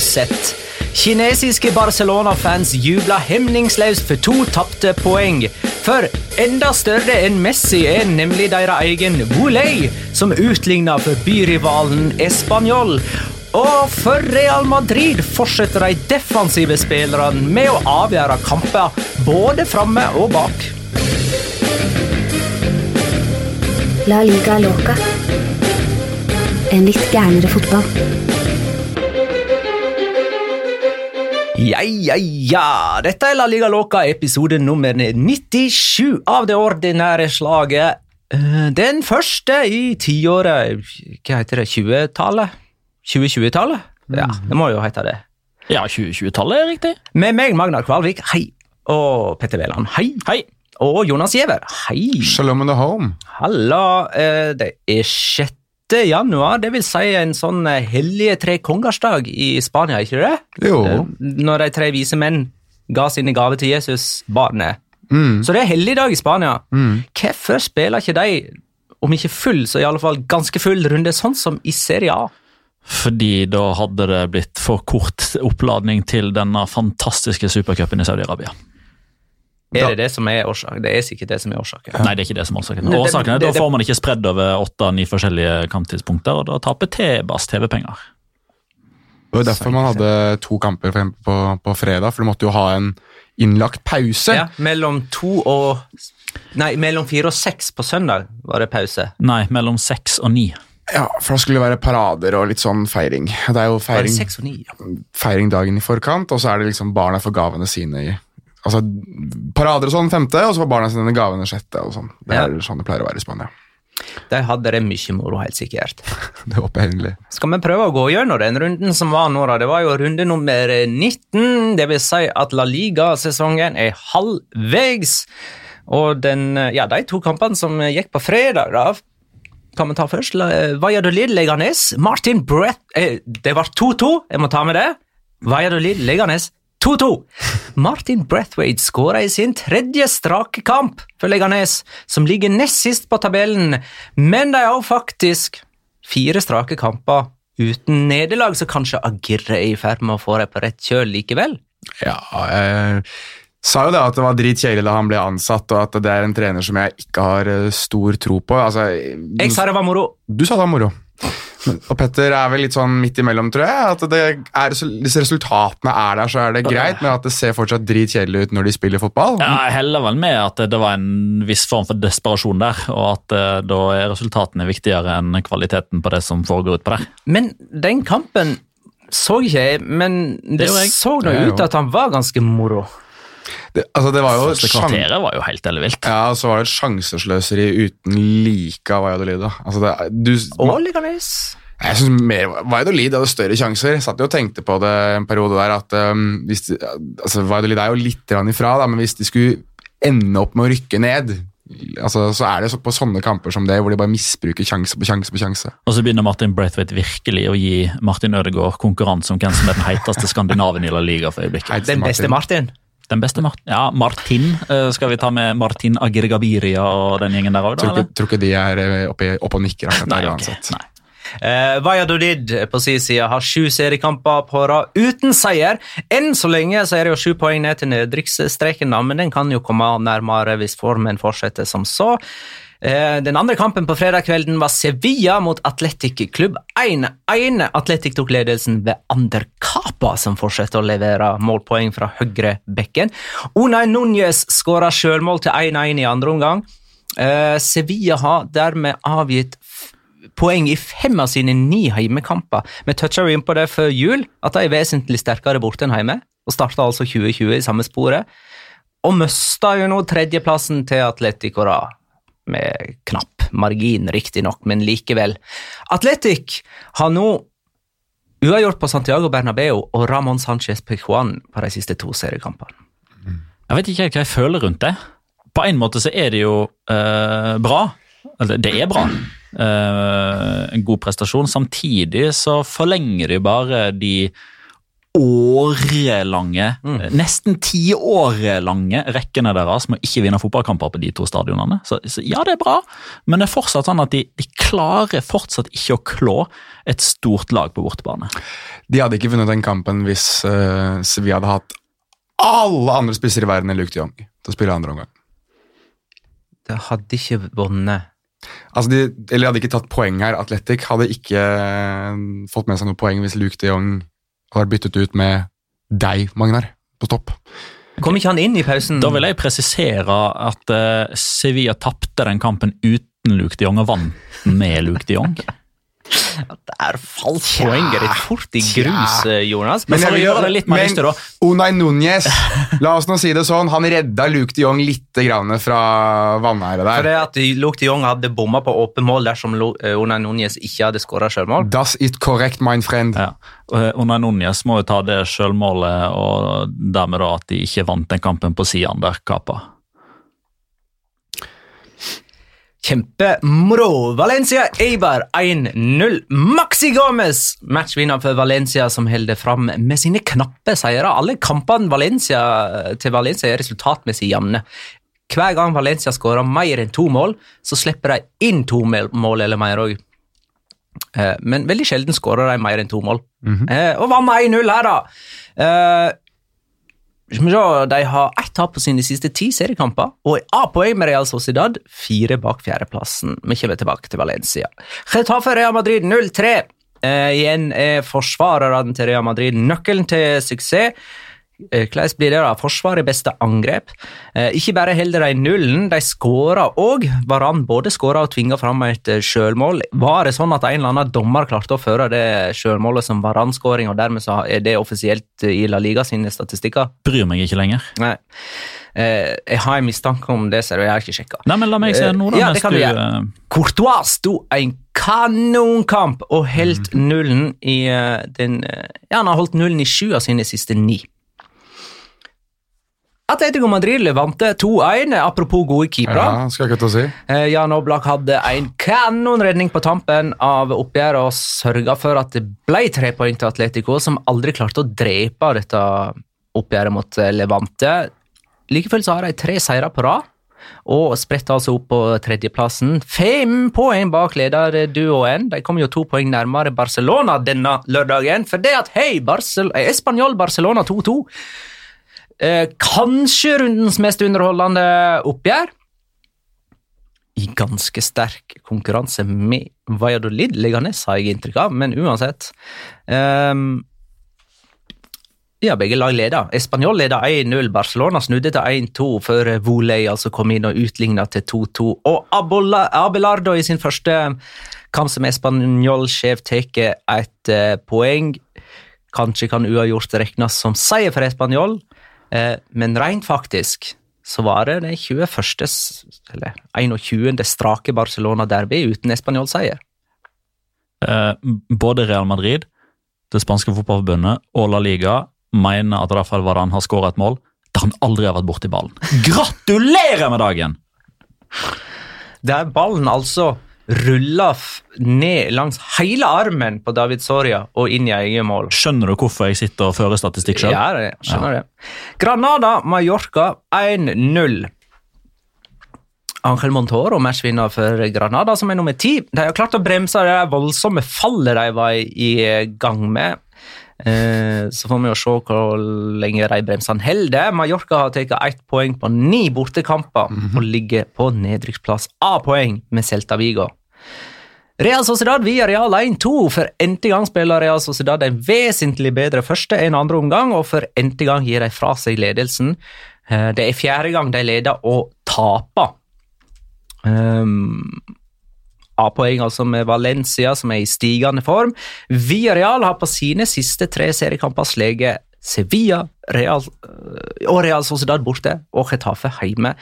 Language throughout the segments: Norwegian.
Sett? Kinesiske Barcelona-fans jubla hemningsløst for to tapte poeng. For enda større enn Messi er nemlig deres egen Boulay, som utligna for byrivalen Español. Og for Real Madrid fortsetter de defensive spillerne med å avgjøre kamper både framme og bak. La liga loca. En litt gærnere fotball. Ja, ja, ja. Dette er La Liga Loca, episode nummer 97 av det ordinære slaget. Eh, Den første i tiåret Hva heter det? 20-tallet? 2020-tallet? Ja, det må jo hete det. Ja, 2020-tallet er riktig. Med meg, Magnar Kvalvik, hei. Og Petter Wæland, hei. Hei. Og Jonas Giæver, hei. Shalom in the home. Halla. Eh, Det er 6. januar, det vil si en sånn eh, hellige tre kongersdag i Spania, ikke det? Jo. Eh, Når de tre vise menn ga sine gaver til Jesus, barnet. Så det er helligdag i Spania. Hvorfor spiller ikke de, om ikke full, så i alle fall ganske full runde, sånn som i Serie A? Fordi da hadde det blitt for kort oppladning til denne fantastiske supercupen i Saudi-Arabia. Er det det som er årsaken? Det er sikkert det som er årsaken. Nei, det er ikke det som er årsaken. Årsaken er det- Da får man ikke spredd over åtte-ni forskjellige kamptidspunkter, og da taper T-Bass TV-penger. Det var derfor man hadde to kamper for eksempel, på, på fredag, for du måtte jo ha en innlagt pause. Ja, mellom to og Nei, mellom fire og seks på søndag var det pause. Nei, mellom seks og ni. Ja, For da skulle det være parader og litt sånn feiring. Det er jo feiring, seks og ni? Ja. feiring dagen i forkant, og så er det liksom barna får gavene sine i Altså Parader og sånn femte, og så får barna sine gavene sjette. og sånn. Det er sånn det pleier å være i Spania. De hadde det mye moro, helt sikkert. Det håper jeg endelig. Skal vi prøve å gå gjennom den runden som var nå? da? Det var jo runde nummer 19. Det vil si at La Liga-sesongen er halvveis. Og den, ja, de to kampene som gikk på fredag, da kan vi ta først. La- Valladolid Leganes. Martin Brett eh, Det var 2-2, jeg må ta med det. Valladolid Leganes 2-2. Martin Brathwaite skåra i sin tredje strake kamp for Leganes, som ligger nest sist på tabellen, men de har faktisk fire strake kamper uten nederlag, så kanskje Agirre er i ferd med å få det på rett kjøl likevel? Ja, jeg sa jo det at det var dritkjedelig da han ble ansatt, og at det er en trener som jeg ikke har eh, stor tro på. Altså, Jeg sa det var moro. Du sa det var moro. Og Petter er vel litt sånn midt imellom, tror jeg. At det er, Hvis resultatene er der, så er det greit, men at det ser fortsatt dritkjedelig ut når de spiller fotball. Ja, jeg heller vel med at det var en viss form for desperasjon der, og at eh, da er resultatene viktigere enn kvaliteten på det som foregår utpå der. Men den kampen så ikke jeg, men det, Det jeg. så nå ut at han var ganske moro. Det, altså, det var jo Første kvarteret var jo helt ellevilt. Ja, og så var det et sjansesløseri uten like av Valladolid. Altså, det, du, Og Leganes. Jeg synes mer Valladolid hadde større sjanser. Satt jo og tenkte på det en periode der at um, hvis de, altså Valladolid er jo litt ifra, da, men hvis de skulle ende opp med å rykke ned, altså, så er det så på sånne kamper som det, hvor de bare misbruker sjanse på sjanse på sjanse. Og så begynner Martin Braithwaite virkelig å gi Martin Ødegaard konkurranse om hvem som er den heiteste skandinaven i La Liga for øyeblikket. Den beste Martin. Den beste Martin? Ja, Martin. eh, Skal vi ta med Martin Agirgabiria og den gjengen der òg, da? Tror ikke, tror ikke de er eh, oppe, oppe og nikker akkurat der uansett. Nei. Eh, Valladolid på sin side har sju seriekamper på rad uten seier. Enn så lenge så er det jo sju poeng ned til nedrykksstreken, men den kan jo komme nærmere hvis formen fortsetter som så. Eh, Den andre kampen på fredag kvelden var Sevilla mot Atletic Klubb 1-1. Atletic tok ledelsen ved Ander Capa, som fortsetter å levere målpoeng fra høyre bekken. Unai Núñez skåra sjølmål til 1-1 i andre omgang. Eh, Sevilla har dermed avgitt poeng i fem av sine ni heimekamper. Vi toucha inn på det før jul, at de er vesentlig sterkere borte enn hjemme, og starta altså 2020 i samme sporet. Og mista jo nå tredjeplassen til Atletico, da. Med knapp margin, riktignok, men likevel. Atletic har nå uavgjort på Santiago Bernabeu og Ramón Sánchez Pejuan på de siste to seriekampene. Jeg vet ikke helt hva jeg føler rundt det. På en måte så er det jo eh, bra. Eller, det er bra. Uh, en god prestasjon. Samtidig så forlenger de bare de årelange, mm. nesten tiårelange rekkene deres med å ikke vinne fotballkamper på de to stadionene. Så, så ja, det er bra, men det er fortsatt sånn at de, de klarer fortsatt ikke å klå et stort lag på bortebane. De hadde ikke vunnet den kampen hvis uh, Sevilla hadde hatt alle andre spisser i verden enn Luke de Jong til å spille andre omgang. Det hadde ikke vunnet. Altså de, eller hadde ikke tatt poeng her. Atletic hadde ikke eh, fått med seg noe poeng hvis Luke de Jong hadde har byttet ut med deg, Magnar, på topp. Kom ikke han inn i pausen? Da vil jeg presisere at uh, Sevilla tapte den kampen uten Luke de Jong og vant med Luke de Jong. Der falt poenget ditt fort i grus, eh, Jonas. Men for å gjøre det litt mer men da. Unai Núñez, la oss nå si det sånn, han redda Luke de Jong litt grann fra vanæret For det at Luke de Jong hadde bomma på åpen mål dersom eh, Unai Núñez ikke hadde skåra sjølmål. Das ist correct, my friend. Ja. Og Unai Núñez må jo ta det sjølmålet, og dermed da at de ikke vant den kampen på siden der Kapa. Kjempemoro! Valencia Eibar 1-0. Maxi Gomez, matchvinner for Valencia, som holder fram med sine knappe seire. Alle kampene Valencia, til Valencia er resultatmessig jevne. Hver gang Valencia skårer mer enn to mål, så slipper de inn to mål eller mer òg. Men veldig sjelden skårer de mer enn to mål. Eh, Og hva med 1-0 her, da! De har ett tap på sine siste ti seriekamper, og er A-poeng med Real Sociedad, fire bak fjerdeplassen. Vi kommer tilbake til Valencia. Getafe Real Madrid 0-3. Eh, igjen er forsvarerne til Real Madrid nøkkelen til suksess. Eh, Hvordan blir det, da? Forsvar er beste angrep. Eh, ikke bare holder de nullen, de skårer òg. Varan både skåra og tvinga fram et eh, sjølmål. Var det sånn at en eller annen dommer klarte å føre det sjølmålet som Varan-skåring, og dermed så er det offisielt i La Liga sine statistikker? Bryr meg ikke lenger. Nei. Eh, jeg har en mistanke om det, så jeg har ikke sjekka. Nei, men La meg se nå, da. Ja, det kan du du, gjøre. Courtois sto en kanonkamp og holdt nullen i den Ja, han har holdt nullen i sju av sine siste ni. Atletico Madrid levante 2-1, apropos gode keepere. Ja, skal ikke til å si. Eh, Jan Oblak hadde en kanonredning på tampen av oppgjøret og sørga for at det ble tre poeng til Atletico, som aldri klarte å drepe dette oppgjøret mot eh, Levante. Like fullt så har de tre seire på rad, og spretter altså opp på tredjeplassen. Fem poeng bak lederduoen. De kom jo to poeng nærmere Barcelona denne lørdagen, for det at hei, Barcel eh, Barcelona 2-2 eh, Kanskje rundens mest underholdende oppgjør. i ganske sterk konkurranse med Valladolid. Leganes har jeg inntrykk av, men uansett. ehm, ja, begge lag leder. Español leder 1-0. Barcelona snudde til 1-2 før Voley altså kom inn og utligna til 2-2. Og Abelardo i sin første kamp som Español-sjef tar et eh, poeng. Kanskje kan uavgjort regnes som seier for Español, eh, men rent faktisk så var det det 21. eller 21. strake Barcelona-derby uten Español-seier. Eh, både Real Madrid, det spanske fotballforbundet og La Liga mener at Rafael Varan har skåret et mål der han aldri har vært borti ballen. Gratulerer med dagen! Der ballen altså rulla ned langs hele armen på David Soria og inn i eget mål. Skjønner du hvorfor jeg sitter og fører statistikk sjøl? Ja, jeg skjønner det. Granada, Mallorca 1-0. Angel Montoro, matchvinner for Granada, som er nummer ti. De har klart å bremse det voldsomme fallet de var i gang med. Eh, Så får vi jo se hvor lenge de bremsene holder. Mallorca har tatt ett poeng på ni bortekamper og ligger på nedrykksplass A-poeng med Celta Vigo. Real Sociedad via Real 1-2. For n-te gang spiller Real Sociedad en vesentlig bedre første enn andre omgang, og for n-te gang gir de fra seg ledelsen. Eh, Det er fjerde gang de leder og taper. Um, A-poeng altså med Valencia, som er i stigende form. Villarreal har på sine siste tre seriekamper sleget Sevilla Real, øh, og Real Sociedad borte, og Getafe hjemme.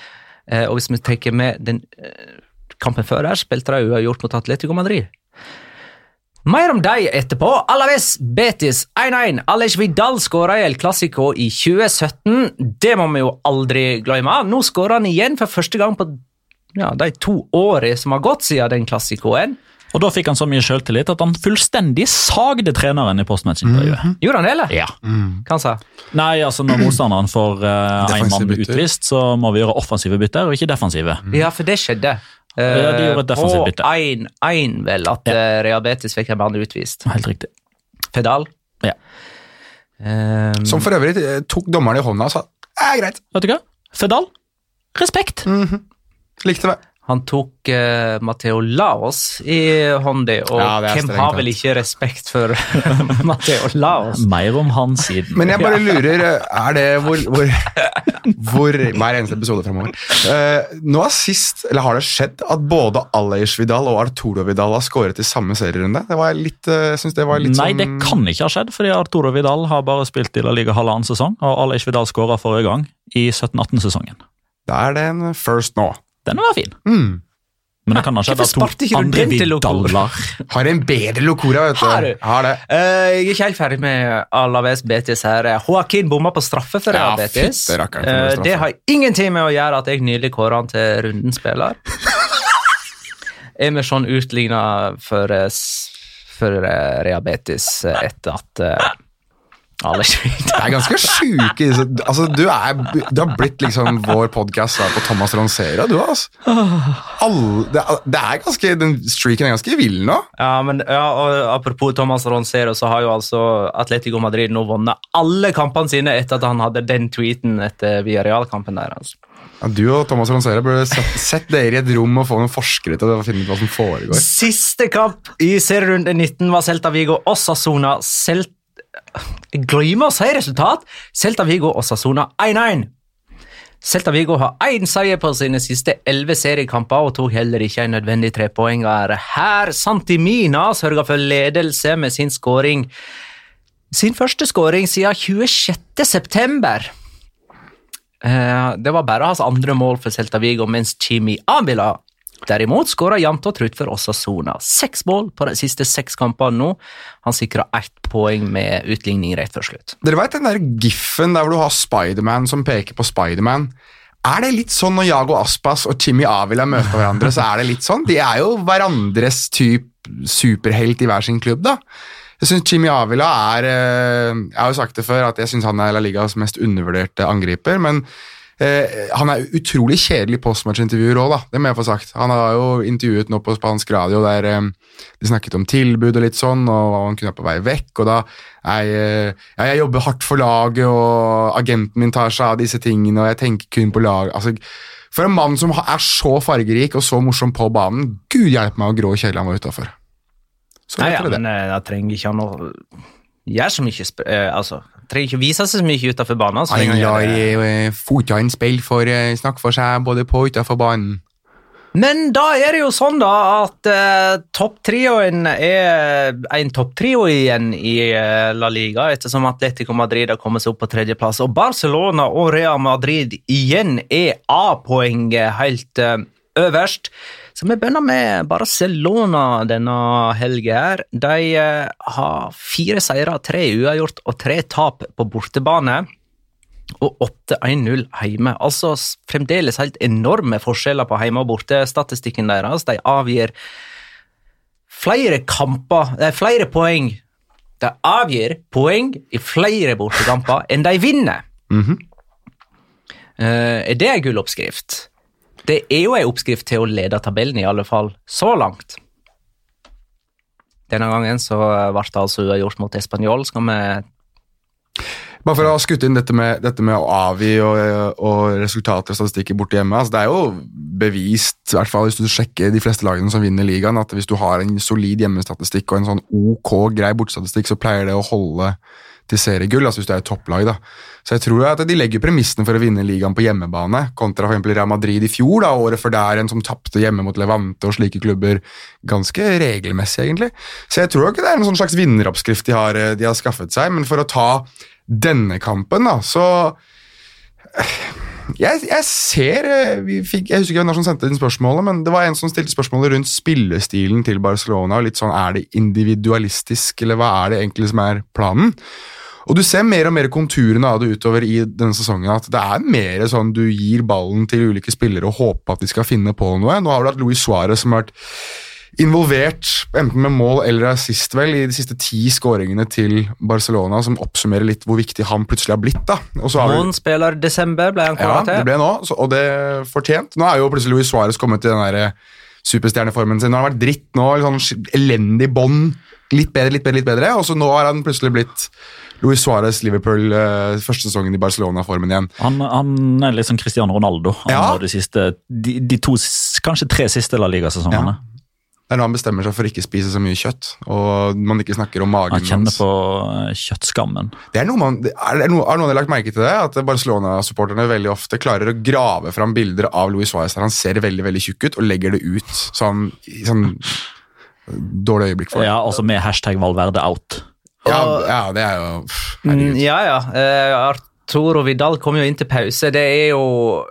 Eh, og hvis vi tenker med den eh, kampen før der, spilte de uavgjort mot Atletico Madrid. Mer om dem etterpå. Alaves Betis 1-1. Alej Vidal skåra i El Clásico i 2017. Det må vi jo aldri glemme. Nå skårer han igjen for første gang på ja, de to årene som har gått siden den klassikoen. Og Da fikk han så mye selvtillit at han fullstendig sagde treneren i postmatchintervjuet. Gjorde han det, eller? Ja. Hva han sa Nei, altså Når motstanderen får uh, en mann utvist, så må vi gjøre offensive bytter, og ikke defensive. Ja, for det skjedde. Ja, de gjorde et defensivt på 1-1, vel, at Ja. eh, fikk en mann utvist. Helt riktig. Pedal. Ja. Um, Som for øvrig eh, tok dommeren i hånda og sa ja, greit, Vet du hva? Fedal, respekt! Likte det. han tok uh, Matteo Laos i hånda, og Ja, hvem strengt har vel ikke respekt for Matteo Laos? Mer om han siden. Men jeg bare lurer, eh, er det hvor, hvor, hvor Hver eneste episode fremover. Uh, nå har sist, eller har det skjedd at både Aleish Vidal og Arturo Vidal har skåret i samme serierunde? Det var litt, uh, synes det var litt Nei, sånn det kan ikke ha skjedd, fordi Arturo Vidal har bare spilt i La Liga halvannen sesong, og Aleish Vidal skåra forrige gang i 17-18-sesongen. Da er det en first nå. Den var fin. Mm. Men det kan ha skjedd Hvorfor at to ikke andre den? Vidaler Har en bedre Locora, vet du. Har du? Har det. Uh, jeg er ikke helt ferdig med Alaves Betis her. Joaquin bomma på straffe for Ja, Betis. Fyt, det, Eh, straffe. det har ingenting med å gjøre at jeg nylig kåra han til rundens spiller. Emerson utligna for, eh, for eh, Betis eh, etter at uh, Det er ganske sjuke altså, du, er, du har blitt liksom vår podkast på Thomas Ronsera, du, altså. All, det, er- det er ganske, Den streaken er ganske vill nå. Ja, men ja, og Apropos Thomas Roncero, så har jo altså Atletico Madrid nå vunnet alle kampene sine etter at han hadde den tweeten etter Villarreal-kampen der. altså. Ja, du og Thomas Ronsera burde sett, sett dere i et rom og få noen forskere til å finne ut hva som foregår. Siste kamp i serierunde 19 var Celta Vigo Osasuna. Celt... Glemmer å si resultat. Celta Vigo og Sassona 1-1. Celta Vigo har én seier på sine siste elleve seriekamper og tok heller ikke en nødvendig trepoenger her. Santimina sørger for ledelse med sin skåring. Sin første skåring siden 26. september. Eh, Det var bare hans andre mål for Celta Vigo, mens Chimi Abila derimot skåra jevnt og trutt for Osasona. Seks mål på de siste seks kampene nå. Han sikra ett poeng med utligning rett før slutt. Dere vet den der giffen der hvor du har Spiderman som peker på Spiderman? Er det litt sånn når Jago Aspas og Chimi Avila møter hverandre, så er det litt sånn? De er jo hverandres type superhelt i hver sin klubb, da. Jeg synes Jimmy Avila er eh, Jeg har jo sagt det før at jeg syns han er La Ligas mest undervurderte angriper, men eh, han er utrolig kjedelig postmatch-intervjuer òg. Det må jeg få sagt. Han har jo intervjuet nå på spansk radio der eh, de snakket om tilbud og litt sånn, og han kunne være på vei vekk. Og da jeg, eh, ja, jeg jobber hardt for laget, og agenten min tar seg av disse tingene, og jeg tenker kun på lag. Altså, For en mann som er så fargerik og så morsom på banen, gud hjelpe meg hvor grå kjedelig han var utafor. Så Nei, ja, men eh, jeg trenger ikke han å gjøre så mye sp eh, Altså, trenger ikke vise seg så mye utenfor banen. Han lar eh, fotene spille for eh, snakke for seg både på og utafor banen. Men da er det jo sånn da at uh, topptrioen er en topptrio igjen i eh, La Liga, ettersom Atletico Madrid har kommet seg opp på tredjeplass. Og Barcelona og Real Madrid igjen er A-poenget helt eh, øverst. Så vi begynner med Barcelona denne helga her. De eh, har fire seire, tre uavgjort og tre tap på bortebane og 8-1-0 hjemme. Altså fremdeles helt enorme forskjeller på hjemme- og bortestatistikken deres. De avgir flere kamper, det er flere poeng. De avgir poeng i flere bortekamper enn de vinner. Eh, er det en gull oppskrift? Det er jo en oppskrift til å lede tabellen, i alle fall så langt. Denne gangen så ble det altså uavgjort mot Español. Skal vi Bare for å ha skutt inn dette med, dette med å avgi og, og resultater og statistikker borte hjemme. Altså, det er jo bevist, i hvert fall hvis du sjekker de fleste lagene som vinner ligaen, at hvis du har en solid hjemmestatistikk og en sånn ok grei bortestatistikk, så pleier det å holde til seriegull, altså hvis du er et topplag. da. Så jeg tror at de legger premissene for å vinne ligaen på hjemmebane, kontra eksempel Real Madrid i fjor, da, året før der, en som tapte hjemme mot Levante og slike klubber ganske regelmessig, egentlig. Så jeg tror ikke det er en sånn slags vinneroppskrift de har, de har skaffet seg, men for å ta denne kampen, da, så jeg, jeg ser eh, fikk, Jeg husker ikke hvem som sendte inn spørsmålet, men det var en som stilte spørsmålet rundt spillestilen til Barcelona. og litt sånn, Er det individualistisk, eller hva er det egentlig som er planen? Og Du ser mer og mer konturene av det utover i denne sesongen. At det er mer sånn du gir ballen til ulike spillere og håper at de skal finne på noe. Nå har du hatt Luis Suárez som har vært involvert, enten med mål eller assist, vel, i de siste ti skåringene til Barcelona, som oppsummerer litt hvor viktig han plutselig har blitt. da. Og så har du- spiller desember ble han ja, kåret det ble nå, så, og det fortjent. Nå er jo plutselig Luis Suárez kommet til den der superstjerneformen sin. Nå har han vært dritt nå, sånn elendig bånd. Litt bedre, litt bedre, litt bedre. Og så nå har han plutselig blitt Luis Suárez Liverpool eh, første sesongen i Barcelona-formen igjen. Han, han er litt sånn Cristiano Ronaldo. Han Ja. de, siste, de, de to, kanskje tre siste La Liga-sesongene. Det er når han bestemmer seg for ikke spise så mye kjøtt, og man ikke snakker om magen Han kjenner hans. på eh, kjøttskammen. Det er noe man, er, det noe, har noen lagt merke til det? At Barcelona-supporterne veldig ofte klarer å grave fram bilder av Luis Suárez der han ser veldig veldig tjukk ut, og legger det ut sånn, sånn dårlig øyeblikk for Ja, altså med hashtag Valverde out. Ja, ja, det er jo Mm, Herregud. ja, ja. Eh, Arturo Vidal kom jo inn til pause. Det er jo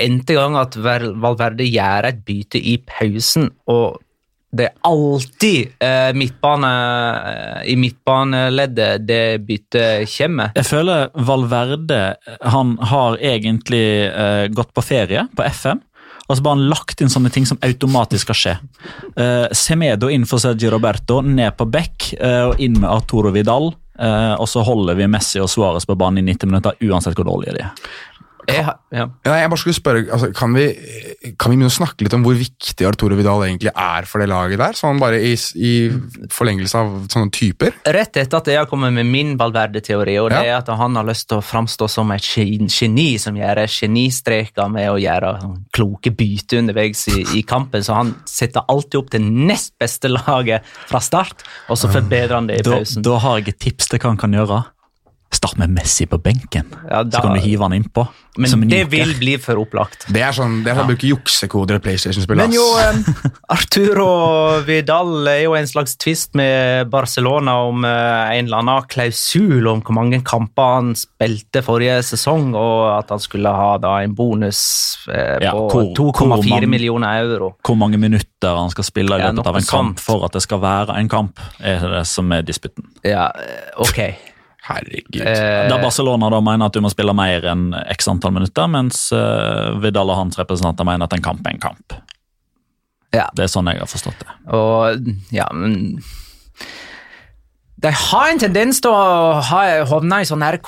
n-te gang at Valverde gjør et bytte i pausen, og det er alltid eh, midtbane, eh, i midtbaneleddet det byttet kommer. Jeg føler Valverde han har egentlig eh, gått på ferie på FM. Og så bare han lagt inn sånne ting som automatisk skal skje. Eh, Semedo inn for Sergio Roberto, ned på Beck, eh, og inn med Arturo Vidal. eh, og så holder vi Messi og Suárez på banen i 90 minutter, uansett hvor dårlige de er. Jeg, ja. Ja, jeg bare skulle spørre, altså, kan, vi, kan vi begynne å snakke litt om hvor viktig Arturo Vidal egentlig er for det laget der? Sånn bare i, i forlengelse av sånne typer? Rett etter at jeg har kommet med min Valverde-teori, og det Ja. er at han har lyst til å framstå som et gen- geni som gjør genistreker med å gjøre sånn kloke bytter underveis i, i kampen, så han setter alltid opp det nest beste laget fra start, og så forbedrer han det i Da, pausen. da har jeg et tips til hva han kan gjøre. Start med Messi på benken, Ja, da- så kan du hive han innpå. Men som en det joker. vil bli for opplagt. Det er sånn, det er sånn ja. bruke juksekoder i PlayStation-spill. Men jo, um, Arturo Vidal er jo en slags tvist med Barcelona om uh, en eller annen klausul om hvor mange kamper han spilte forrige sesong, og at han skulle ha da en bonus uh, Ja, på hvor- hvor 2,4 millioner euro. Hvor mange minutter han skal spille i Ja, løpet av en kamp for at det skal være en kamp, er det som er disputten. Ja, ok. Herregud. Eh, da Barcelona da mener at du må spille mer enn x antall minutter, mens uh, Vidal og hans representanter mener at en kamp er en kamp. Ja. Det er sånn jeg har forstått det. Og ja, men De har en tendens til å ha- havne i sånne her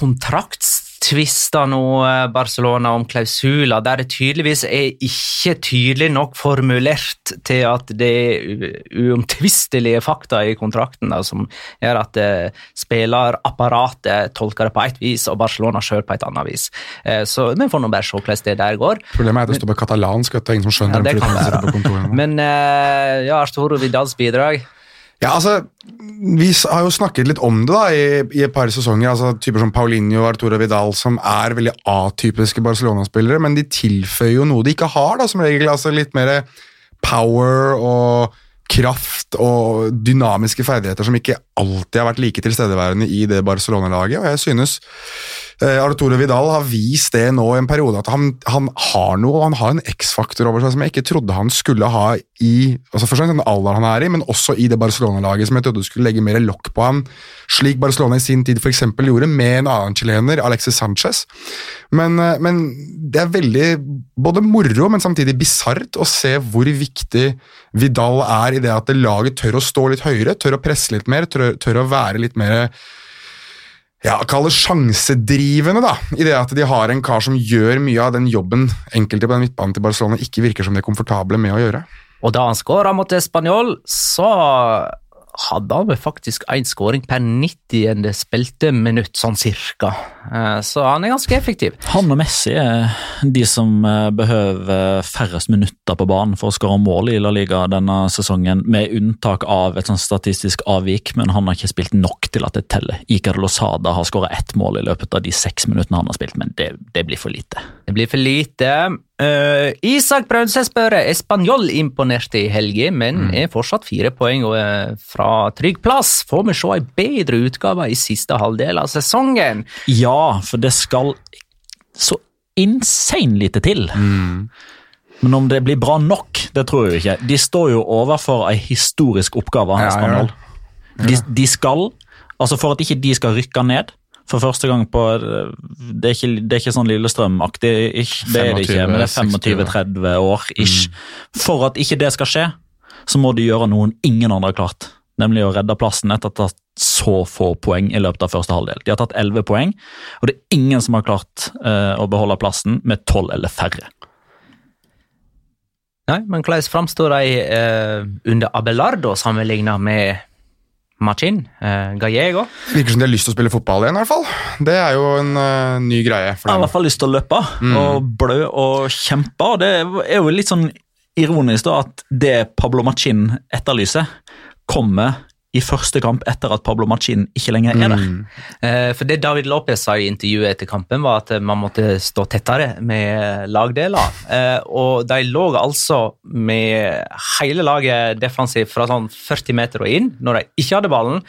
tvister nå eh, Barcelona om klausuler, der det tydeligvis er ikke tydelig nok formulert til at det er uomtvistelige fakta i kontrakten da, som gjør at eh, spillerapparatet tolker det på ett vis og Barcelona sjøl på et annet vis. Eh, så vi får nå bare se hvordan det der går. Problemet er at det står på katalansk, at det er ingen som skjønner Ja, det kan være. på kontoret. Men eh, ja, Arturo Vidals bidrag Ja, altså, Vi har jo snakket litt om det da, i, i et par sesonger. altså Typer som Paulinho og Arturo Vidal, som er veldig atypiske Barcelona-spillere, men de tilføyer jo noe de ikke har, da, som regel. altså Litt mer power og kraft og dynamiske ferdigheter som ikke alltid har vært like tilstedeværende i det Barcelona-laget. og jeg synes eh, Arturo Vidal har vist det nå i en periode at han, han har noe, han har en X-faktor over seg som jeg ikke trodde han skulle ha i altså først og den alderen han er i, men også i det Barcelona-laget som jeg trodde skulle legge mer lokk på ham, slik Barcelona i sin tid eksempel gjorde med en annen chilener, Alexis Sanchez. Men, eh, men det er veldig både moro, men samtidig bisart å se hvor viktig Vidal er i det at det laget tør å stå litt høyere, tør å presse litt mer, tør, tør å være litt mer ja, kall det sjansedrivende, da, i det at de har en kar som gjør mye av den jobben enkelte på den midtbanen til Barcelona ikke virker som de er komfortable med å gjøre. Og da han skåra mot Spanjol, så hadde han faktisk én skåring per 90. spilte minutt, sånn cirka. Eh, Så han er ganske effektiv. Han og Messi er de som eh, behøver færrest minutter på banen for å skåre mål i La Liga denne sesongen, med unntak av et sånt statistisk avvik, men han har ikke spilt nok til at det teller. Iker Losada har skåra ett mål i løpet av de seks minuttene han har spilt, men det, det blir for lite. Det blir for lite. Eh, Isak Braunse spør Espanjol imponerte i helga, men er fortsatt fire poeng er fra trygg plass. Får vi se en bedre utgave i siste halvdel av sesongen? Ja, for det skal så insane lite til. Men om det blir bra nok, det tror jeg ikke. De står jo overfor ei historisk oppgave. Ja, Espanol. De, de skal, altså For at ikke de skal rykke ned for første gang på Det er ikke, det er ikke sånn Lillestrøm-aktig, det er det ikke, men det er 25-30 år. ish. For at ikke det skal skje, så må de gjøre noen ingen andre har klart. Nemlig å redde plassen etter at ha tatt så få poeng i løpet av første halvdel. De har tatt 11 poeng, og det er ingen som har klart uh, å beholde plassen med 12 eller færre. Nei, men hvordan framstår de eh, under Abelardo sammenlignet med Machin? uh, Gallego? Virker som de har lyst til å spille fotball igjen, i hvert fall. Det er jo en uh, ny greie for Jeg har i dem. hvert fall lyst til å løpe og blø og kjempe. og Det er jo litt sånn ironisk da at det Pablo Machin etterlyser, kommer i første kamp etter at Pablo Machin ikke lenger er der. Mm. for det David Lopez sa i intervjuet etter kampen, var at eh, man måtte stå tettere med lagdeler. Eh, og de lå altså med hele laget defensivt fra sånn 40 meter og inn, når de ikke hadde ballen.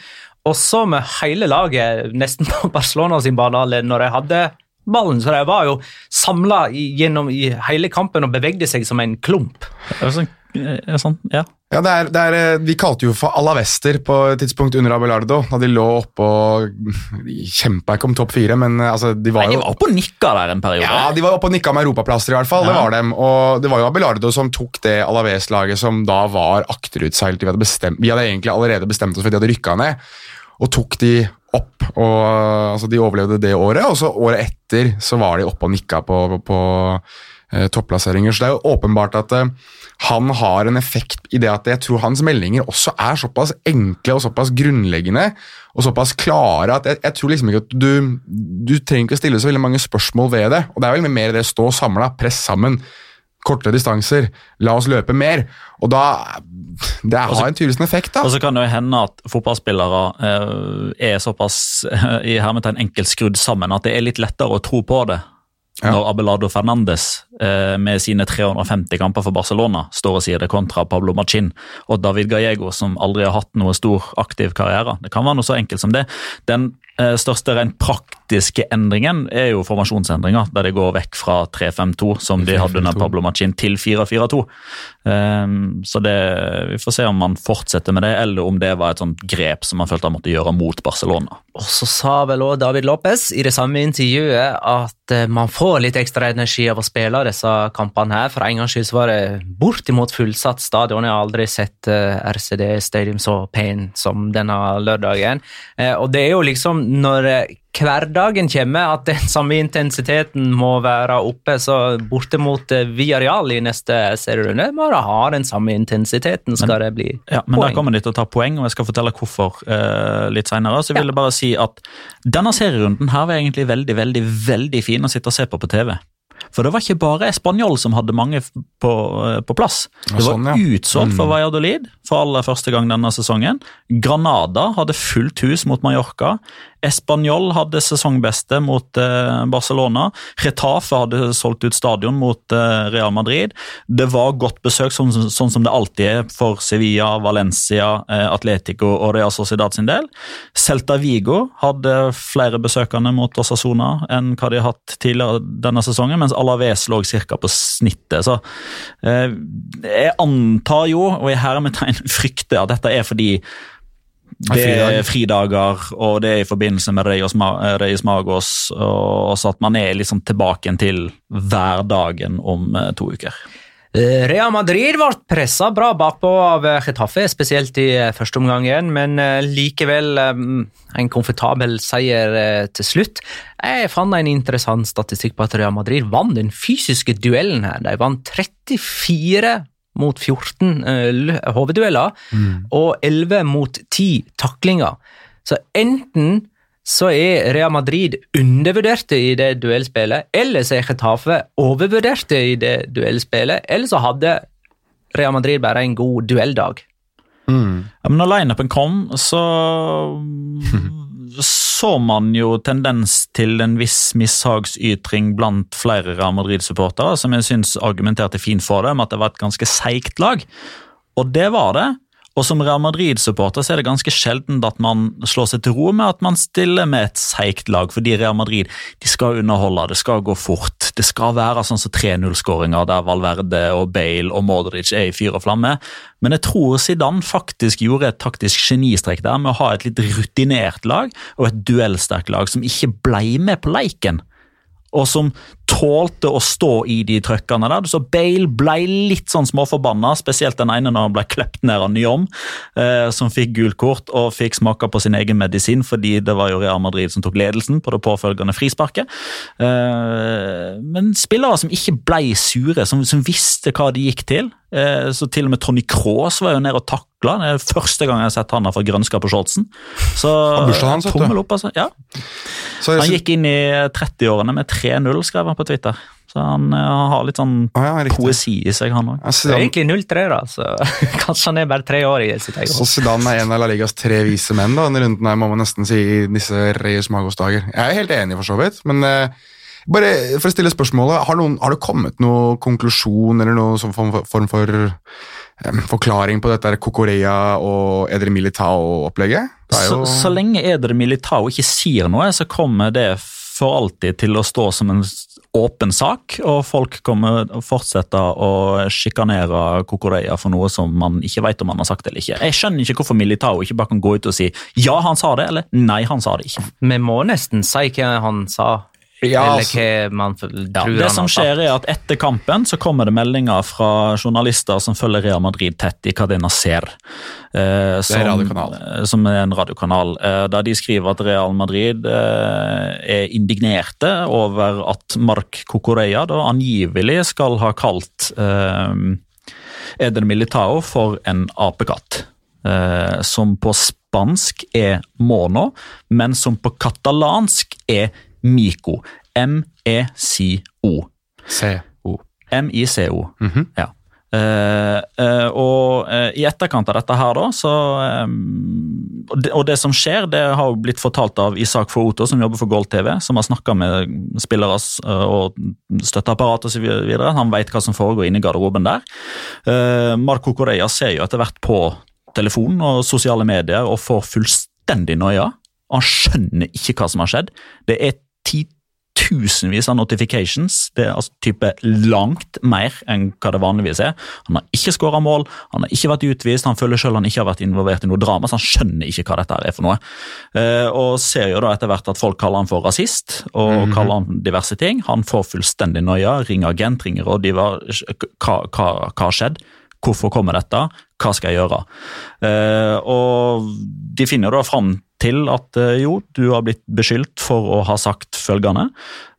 Og så med hele laget nesten på Barcelona sin banehalvdel når de hadde ballen. Så de var jo samla gjennom i hele kampen og bevegde seg som en klump. Er sånn, er sånn? Ja. Ja, det er, det er, De Vi kalte jo for Alavester på et tidspunkt under Abelardo, da de lå oppe og kjempa ikke om topp fire, men eh, altså, de var Nei, de var oppe og nikka der en periode. Ja, de var oppe og nikka med europaplasser, i hvert fall. Det var dem. Og det var jo Abelardo som tok det Alaves-laget som da var akterutseilt. Vi hadde, bestemt, vi hadde egentlig allerede bestemt oss for at de hadde rykka ned, og tok de opp. Og, altså, de overlevde det året, og så året etter så var de oppe og nikka på, på, på eh, topplasseringer. Så det er jo åpenbart at eh, han har en effekt i det at jeg tror hans meldinger også er såpass enkle og såpass grunnleggende og såpass klare at jeg, jeg tror liksom ikke at du, du trenger ikke å stille så veldig mange spørsmål ved det. Og det er vel mer det stå samla, press sammen, kortere distanser, la oss løpe mer. Og da Det har en tydeligvis en effekt, da. Og så kan det jo hende at fotballspillere eh, er såpass eh, i hermetegn enkelt skrudd sammen at det er litt lettere å tro på det. Ja. Når Abelardo Fernandes eh, med sine 350 kamper for Barcelona står og sier det kontra Pablo Machin og David Gallego, som aldri har hatt noe stor aktiv karriere. Det kan være noe så enkelt som det. Den største rent praktiske endringen er jo formasjonsendringer, der de går vekk fra 3-5-2, som de hadde under Pablo Machin, til 4-4-2. Um, så det, vi får se om man fortsetter med det, eller om det var et sånt grep som man følte han måtte gjøre mot Barcelona. Og så sa vel også David Lopez i det samme intervjuet at eh, man får litt ekstra energi av å spille disse kampene her. For en gangs skyld var det bortimot fullsatt stadion. Jeg har aldri sett eh, RCD Stadium så pen som denne lørdagen. Eh, og det er jo liksom når eh, hverdagen kommer, at den samme intensiteten må være oppe. Så bortimot eh, Villarreal i neste serierunde må da ha den samme intensiteten, skal det bli Ja, men poeng. Der kommer de til å ta poeng, og jeg skal fortelle hvorfor uh, litt senere. Så jeg ville bare si at denne serierunden her var egentlig veldig, veldig, veldig fin å sitte og se på på TV. For det var ikke bare Spanjol som hadde mange på, på plass. Det var sånn, ja. utsolgt for Valladolid for aller første gang denne sesongen. Granada hadde fullt hus mot Mallorca. Español hadde sesongbeste mot eh, Barcelona. Retafe hadde solgt ut stadion mot eh, Real Madrid. Det var godt besøk, sånn, sånn som det alltid er for Sevilla, Valencia, eh, Atletico og Real Sociedad sin del. Celta Vigo hadde flere besøkende mot Osasona enn hva de har hatt tidligere denne sesongen, mens Alaves lå ca. på snittet. Så jeg antar jo, og i hermetegn frykter, at dette er fordi det er fridager, og det er i forbindelse med Reyes, Magos, og så at man er liksom tilbake til hverdagen om eh, to uker. Eh, Real Madrid ble pressa bra bakpå av Chetaffe, Getafe, spesielt i første omgang, igjen, men eh, likevel eh, en komfortabel seier eh, til slutt. Jeg fant en interessant statistikk på at Real Madrid vant den fysiske duellen her. De vant 34 mot 14 eh, hoveddueller hoveddueller og 11 mot 10 taklinger. Så enten så er Real Madrid undervurderte i det duellspillet, eller så er Getafe overvurderte i det duellspillet, eller så hadde Real Madrid bare en god duelldag. Ja, men når lineupen kom, så så man jo tendens til en viss mishagsytring blant flere Real Madrid-supportere, som jeg syns argumenterte fint for det, med at det var et ganske seigt lag. Og det var det. Og som Real Madrid-supporter så er det ganske sjelden at man slår seg til ro med at man stiller med et seigt lag, fordi Real Madrid de skal underholde, det skal gå fort. Det skal være sånn som 3-0-skåringer der Valverde og Bale og Modric er i fyr og flamme. Men jeg tror Zidane faktisk gjorde et taktisk genistrek der med å ha et litt rutinert lag og et duellsterkt lag som ikke blei med på leiken og som tålte å stå i de trøkkene der. Så Bale ble litt sånn småforbanna, spesielt den ene når han ble klept ned av Nyom, eh, som fikk gult kort og fikk smake på sin egen medisin fordi det var jo Real Madrid som tok ledelsen på det påfølgende frisparket. Eh, men spillere som ikke ble sure, som, som visste hva de gikk til. Eh, så til og med Tony Cross var jo nede og takla. Det er første gang jeg har sett han har fått grønska på shortsen. Så han, han tommel opp, altså. Ja. Han gikk inn i 30-årene med 3-0, skrev han på Twitter. Så han eh, har litt sånn ah, ja, poesi i seg, han òg. Ja, Det er egentlig 0-3, da, så kanskje han er bare tre år i sitt eget så Zidane er en av La Ligas tre vise menn da, denne runden her, må man nesten si i disse Reyes Magos-dager. Jeg er helt enig, for så vidt, men eh, bare for å stille spørsmålet, har, noen, har det kommet noen konklusjon eller noen sånn form for, form for um, forklaring på dette Kokorea og Edre Militao-opplegget? Så, så lenge Edre Militao ikke sier noe, så kommer det for alltid til å stå som en åpen sak, og folk kommer å fortsette å sjikanere Kokoreia for noe som man ikke vet om han har sagt eller ikke. Jeg skjønner ikke hvorfor Militao ikke bare kan gå ut og si ja, han sa det, eller nei, han sa det ikke. Vi må nesten si hva han sa, Ja, altså- Ja, det som skjer er at Etter kampen så kommer det meldinger fra journalister som følger Real Madrid tett i Cadena Ser. Eh, som, eh, som er en radiokanal. Eh, der de skriver at Real Madrid eh, er indignerte over at Marc Cocorea da angivelig skal ha kalt eh, Eden Militao for en apekatt. Eh, som på spansk er mono, men som på katalansk er mico. M-e-c-o. C-O. M-i-c-o. ja. Uh, uh, og uh, i etterkant av dette her, da, så um, og, det, og det som skjer, det har blitt fortalt av Isak Footo, som jobber for Gold TV, som har snakka med spillere og støtteapparat osv. Han vet hva som foregår inne i garderoben der. Marco Correa ser jo etter hvert på telefonen og sosiale medier og får fullstendig noia. Han skjønner ikke hva som har skjedd. Det er tusenvis av notifications. Det er altså type langt mer enn hva det vanligvis er. Han har ikke skåra mål, han har ikke vært utvist, han føler selv han ikke har vært involvert i noe drama, så han skjønner ikke hva dette er for noe. Eh, og ser jo da etter hvert at folk kaller han for rasist og kaller han diverse ting. Han får fullstendig noia, ringer agent, ringer rådgiver. Hva har skjedd? Hvorfor kommer dette? Hva skal jeg gjøre? Eh, og de finner da fram til at eh, jo, du har blitt beskyldt for å ha sagt følgende.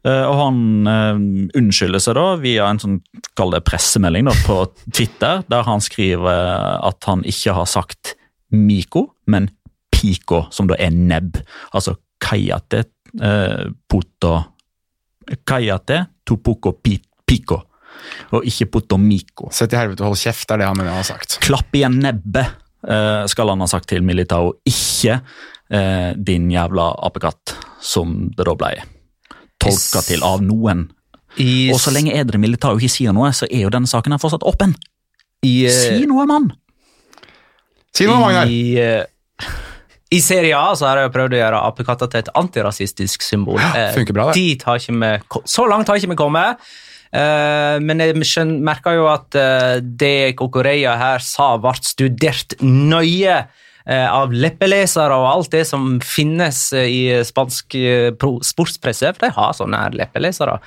Eh, og han eh, unnskylder seg da via en sånn, kall det pressemelding da, på Twitter, der han skriver at han ikke har sagt Miko, men Pico, som da er nebb. Altså Kayate eh, Poto Kayate Topoko pi, Pico, og ikke Potomiko. Sett i helvete hold kjeft, er det han mener han har sagt. Klapp igjen nebbet, eh, skal han ha sagt til Militao. Ikke eh, din jævla apekatt, som det da ble tolka til av noen. I, Og så lenge Edre Militao ikke sier noe, så er jo denne saken her fortsatt åpen. i, eh, Si noe, mann! Si noe, Magnar! I, eh, I Serie A så har jeg prøvd å gjøre apekatter til et antirasistisk symbol. Ja, funker bra, det. Dit har ikke vi, så langt har ikke vi kommet. Uh, men jeg merka jo at uh, det Kokoreia her sa, ble studert nøye eh, av leppelesere og alt det som finnes eh, i spansk eh, sportspresse, for de har sånne leppelesere.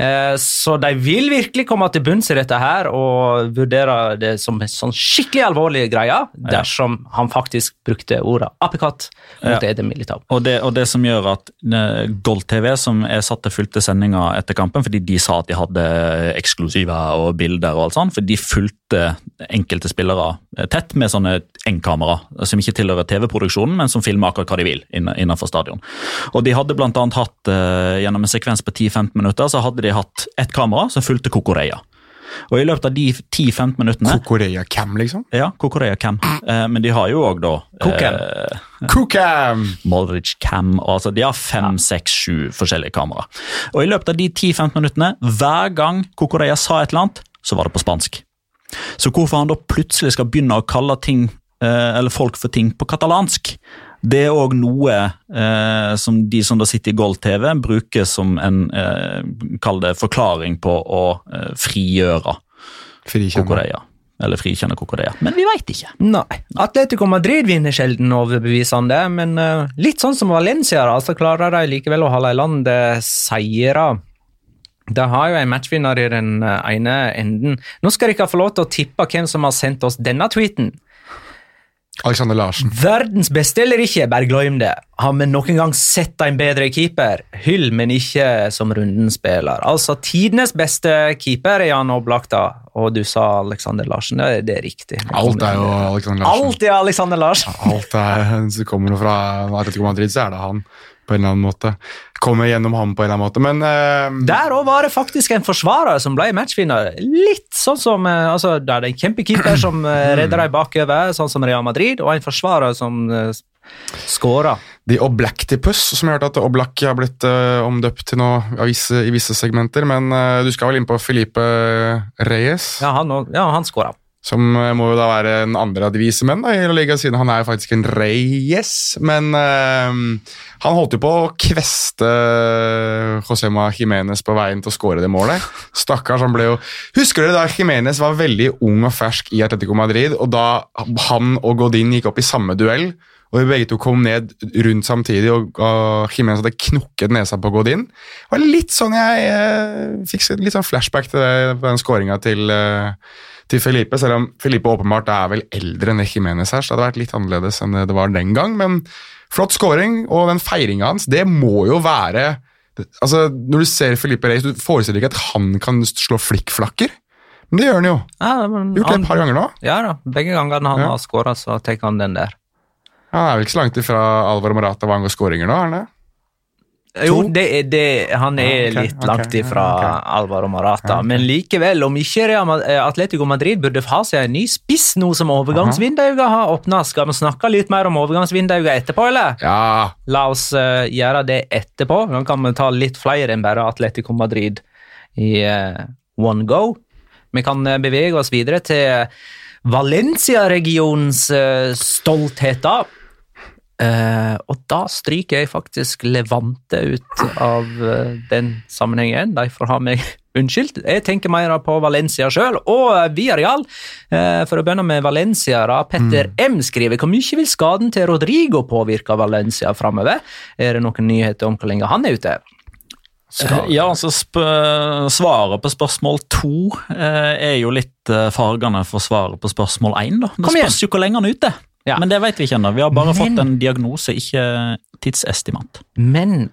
Eh, Så de vil virkelig komme til bunns i dette her og vurdere det som en sånn skikkelig alvorlig greie dersom han faktisk brukte ordet apekatt mot Ja. Eden Militao. Og det, og det som gjør at eh, Gold TV, som er satt til fulgte sendinga etter kampen, fordi de sa at de hadde eksklusiver og bilder og alt sånt, for de fulgte enkelte spillere tett med sånne enkamera, som ikke tilhører TV-produksjonen, men som filmer akkurat hva de vil innenfor stadion. Og de hadde blant annet hatt, eh, gjennom en sekvens på 10-15 minutter, så hadde de hatt ett kamera som fulgte Kokoreia. Og i løpet av de 10-15 minuttene Kokoreia Cam, liksom. Ja, Kokoreia Cam. Eh, men de har jo òg da Kokam. eh, Kokam! Modric Cam. og Altså, de har fem, seks, sju forskjellige kamera. Og I løpet av de 10-15 minuttene, hver gang Kokoreia sa et eller annet, så var det på spansk. Så hvorfor han da plutselig skal begynne å kalle ting, eh, eller folk for ting på katalansk, det er òg noe eh, som de som da sitter i Gold TV, bruker som en eh, kall det forklaring på å eh, frigjøre Kokoreia. Eller frikjenne Kokoreia. Men vi veit ikke. Nei. Atletico Madrid vinner sjelden overbevisende, men eh, litt sånn som Valencia, da, så klarer de likevel å holde i land eh, seire. De har jo en matchvinner i den eh, ene enden. Nå skal dere få lov til å tippe hvem som har sendt oss denne tweeten. Alexander Larsen. Verdens beste eller ikke, bare glem det. Har vi noen gang sett en bedre keeper? Hyll, men ikke som runden spiller. Altså, tidenes beste keeper er Jan Oblak, da. Og du sa Alexander Larsen. Det, det er riktig. Alt er jo Alexander Larsen. Alt er Alexander Larsen. Alt er, kommer det fra Atletico Madrid, så er det han på en eller annen måte. Kommer gjennom ham på en eller annen måte, men uh, Der òg var det faktisk en forsvarer som ble matchvinner. Litt sånn som uh, altså, Det er en kjempekeeper som uh, redder dem bakover, sånn som Real Madrid, og en forsvarer som uh, skåra. de Oblactipus, som jeg hørte at Oblak har blitt uh, omdøpt til nå i visse, i visse segmenter, men uh, du skal vel inn på Felipe Reyes, Ja, han, ja, han skåra. Som eh, må jo da være en andre av de vise menn da, i La Liga, siden han er jo faktisk en Reyes, men eh, han holdt jo på å kveste Josema Jimenez på veien til å skåre det målet. Stakkars, han ble jo Husker dere da Jimenez var veldig ung og fersk i Atletico Madrid, og da han og Godin gikk opp i samme duell, og vi begge to kom ned rundt samtidig, og, og Jimenez hadde knukket nesa på Godin. Det var litt sånn jeg eh, fikk litt sånn flashback til det, på den skåringa til, eh, til Felipe, selv om Felipe åpenbart er vel eldre enn Jimenez her, så det hadde vært litt annerledes enn det var den gang, men flott scoring, og den feiringa hans, det må jo være Altså, Når du ser Felipe Reyes, du forestiller deg ikke at han kan slå flikkflakker, men det gjør han jo. Ja, men Gjort det han- et par ganger nå. Ja da, begge gangene han Ja. har skåra, så tar han den der. Ja, Han er vel ikke så langt ifra Alvaro Morata hva angår skåringer nå, er han det? Jo, det, det, han er Ja, ok, litt langt ifra okay. Alvaro Marata. Men likevel, om ikke eh, Atletico Madrid burde ha seg en ny spiss nå som overgangsvinduet har åpna, skal vi snakke litt mer om overgangsvinduet etterpå, eller? Ja, La oss uh, gjøre det etterpå. Nå kan vi ta litt flere enn bare Atletico Madrid i uh, one go. Vi kan uh, bevege oss videre til Valencia-regionens stoltheter. Eh, og da stryker jeg faktisk Levante ut av uh, den sammenhengen. De får ha meg unnskyldt. Jeg tenker mer på Valencia sjøl, og Villarreal. Eh, for å begynne med Valencia, da. Petter M skriver hvor mye vil skaden til Rodrigo påvirke Valencia framover? Er det noen nyheter om hvor lenge han er ute? Eh, Ja, altså Svaret på spørsmål to er jo litt fargende for svaret på spørsmål én. Det spørs jo hvor lenge han er ute. Ja. Men det vet vi ikke ennå. Vi har bare Men- fått en diagnose, ikke tidsestimat. Men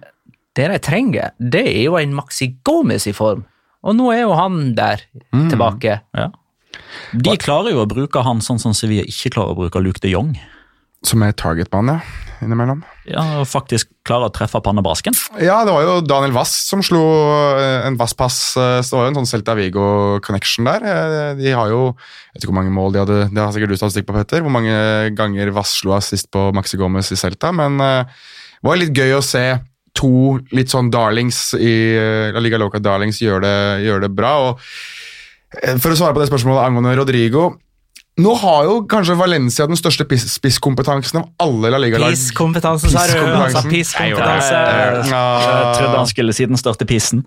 det de trenger, det er jo en Maxi Gomez i form. Og nå er jo han der, tilbake. Ja. De klarer jo å bruke han sånn som Sevilla ikke klarer å bruke Luke de Jong. Som er targetbane, ja. Innimellom. Ja, og faktisk klarer å treffe pannebrasken. Ja, det var jo Daniel Wass som slo eh, en Vass-pass. eh, Så det var jo en sånn Celta Vigo-connection der. Eh, De har jo Jeg vet ikke hvor mange mål de hadde. Det har sikkert du statistikk på, Petter. Hvor mange ganger Vass slo assist på Maxi Gomez i Celta. Men det var litt gøy å se to litt sånn darlings i La Liga Loca Darlings gjøre det, gjør det bra. og For å svare på det spørsmålet angående Rodrigo Nå har jo kanskje Valencia den største spisskompetansen av alle La Liga-lag. Pisskompetansen, sa du. Altså, pisskompetanse. Jeg trodde han skulle si den største pissen.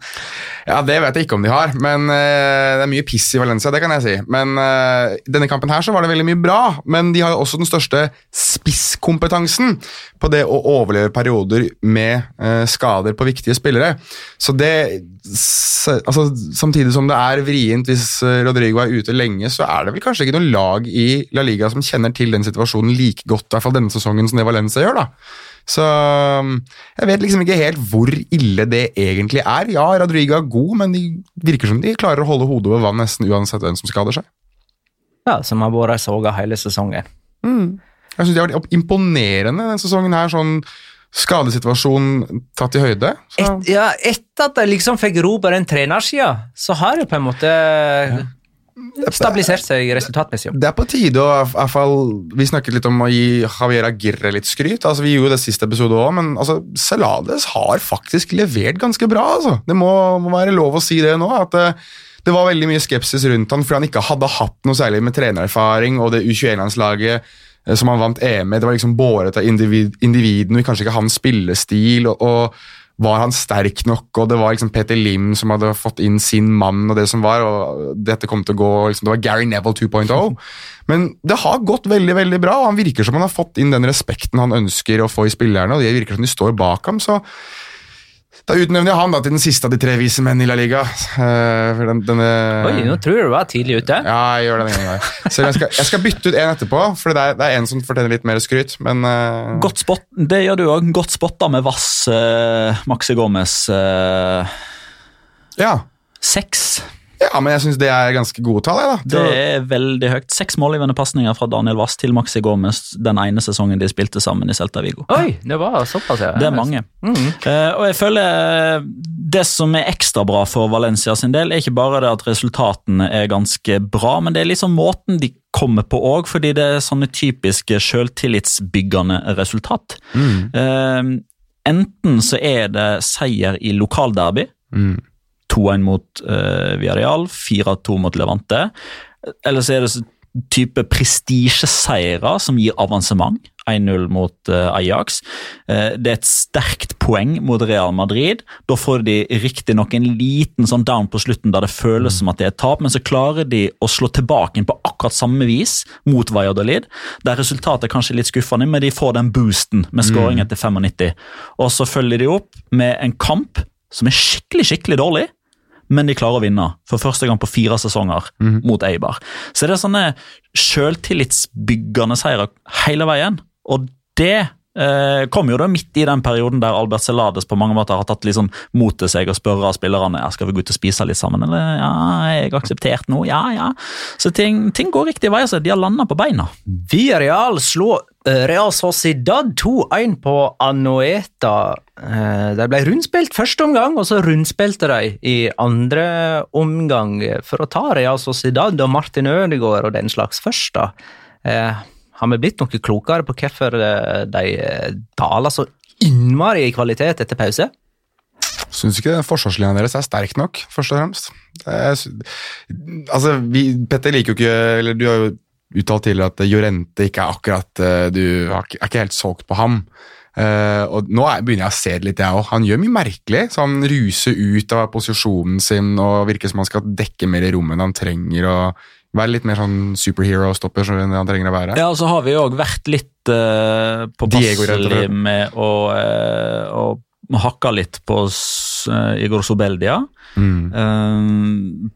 Ja, Det vet jeg ikke om de har, men eh, det er mye piss i Valencia. det kan jeg si. Men eh, denne kampen her så var det veldig mye bra, men de har jo også den største spisskompetansen på det å overleve perioder med eh, skader på viktige spillere. Så det altså, Samtidig som det er vrient hvis eh, Rodrigo er ute lenge, så er det vel kanskje ikke noe lag i La Liga som kjenner til den situasjonen like godt i hvert fall denne sesongen som det Valencia gjør. da. Så um, jeg vet liksom ikke helt hvor ille det egentlig er. Ja, Rodrigo er god, men de virker som de klarer å holde hodet over vann nesten uansett hvem som skader seg. Ja, som har vært soga hele sesongen. Jeg synes de har vært imponerende denne sesongen her, sånn skadesituasjon tatt i høyde. Så, Et, ja, etter at jeg liksom fikk ro på den trenersida, så har det på en måte stabilisert seg resultatmessig. det er på tide å i hvert fall Vi snakket litt om å gi Javier Aguirre litt skryt. altså Vi gjorde det siste episode òg, men altså, Salades har faktisk levert ganske bra. altså. Det må, må være lov å si det nå. at det, det var veldig mye skepsis rundt han fordi han ikke hadde hatt noe særlig med trenererfaring, og det U21-landslaget eh, som han vant EM med, det var liksom båret av individ, individene, kanskje ikke hans spillestil. og, og var han sterk nok, og det var liksom Peter Lim som hadde fått inn sin mann, og det som var, og dette kom til å gå, liksom, det var Gary Neville 2.0. Men det har gått veldig veldig bra, og han virker som han har fått inn den respekten han ønsker å få i spillerne, og det virker som de står bak ham. så da utnevner jeg han da til den siste av de tre vise menn i La Liga. Uh, for den, denne, Oi, nå tror jeg du var tidlig ute. ja, jeg gjør det den gangen. Så jeg skal, jeg skal bytte ut en etterpå, for det er, det er en som fortjener litt mer skryt. Men uh... Godt spot, det gjør du òg. Godt spotta med Vass, uh, Maxi Gomez. Uh... ja. seks. Ja, men jeg syns det er ganske gode tall. Jeg, da. Det er veldig høyt. Seks målgivende pasninger fra Daniel Vass til Maxi Gomez den ene sesongen de spilte sammen i Celta Vigo. Oi, det var såpass, ja. Det er mange. Eh, og jeg føler Det som er ekstra bra for Valencia sin del, er ikke bare det at resultatene er ganske bra, men det er liksom måten de kommer på òg, fordi det er sånne typiske selvtillitsbyggende resultat. Eh, enten så er det seier i lokalderby. 2-1 mot uh, Villarreal, 4-2 mot Levante. Eller så er det så type prestisjeseiere som gir avansement. 1-0 mot uh, Ajax. Uh, det er et sterkt poeng mot Real Madrid. Da får de riktignok en liten sånn down på slutten der det føles som at det er tap, men så klarer de å slå tilbake på akkurat samme vis mot Valladolid. Der resultatet er kanskje litt skuffende, men de får den boosten med skåring etter 95. Og så følger de opp med en kamp som er skikkelig, skikkelig dårlig men de klarer å vinne for første gang på fire sesonger mot Eibar. Så det er sånne selvtillitsbyggende seirer hele veien, og det kom jo da midt i den perioden der Albert Celades på mange måter har tatt sånn mot til seg og spørre av spillerne skal vi gå ut og spise litt sammen, eller ja, jeg jeg akseptert noe, ja, ja. Så ting, ting går riktig vei, så de har landa på beina. Villarreal slo eh, Real Sociedad 2-1 på Anoeta. Eh, De ble rundspilt første omgang, og så rundspilte de i andre omgang for å ta Real Sociedad og Martin Ødegaard og den slags først. da. Eh, Har vi blitt noe klokere på hvorfor eh, de eh, daler så innmari i kvalitet etter pause? Syns ikke forsvarslinja deres er sterk nok, først og fremst. Er, altså, vi, Petter liker jo ikke Eller du har jo uttalt tidligere at Jorente ikke er akkurat eh, Du er ikke- helt solgt på ham. Uh, og Nå er, begynner jeg å se det litt, jeg òg. Han gjør mye merkelig. så Han ruser ut av posisjonen sin og virker som han skal dekke mer i rommet enn han trenger. og Være litt mer sånn superhero-stopper enn han trenger å være. Ja, og så har vi òg vært litt uh, rett påpasselig med å, uh, å hakke litt på eh, Igor Sobeldia. Mm. Um,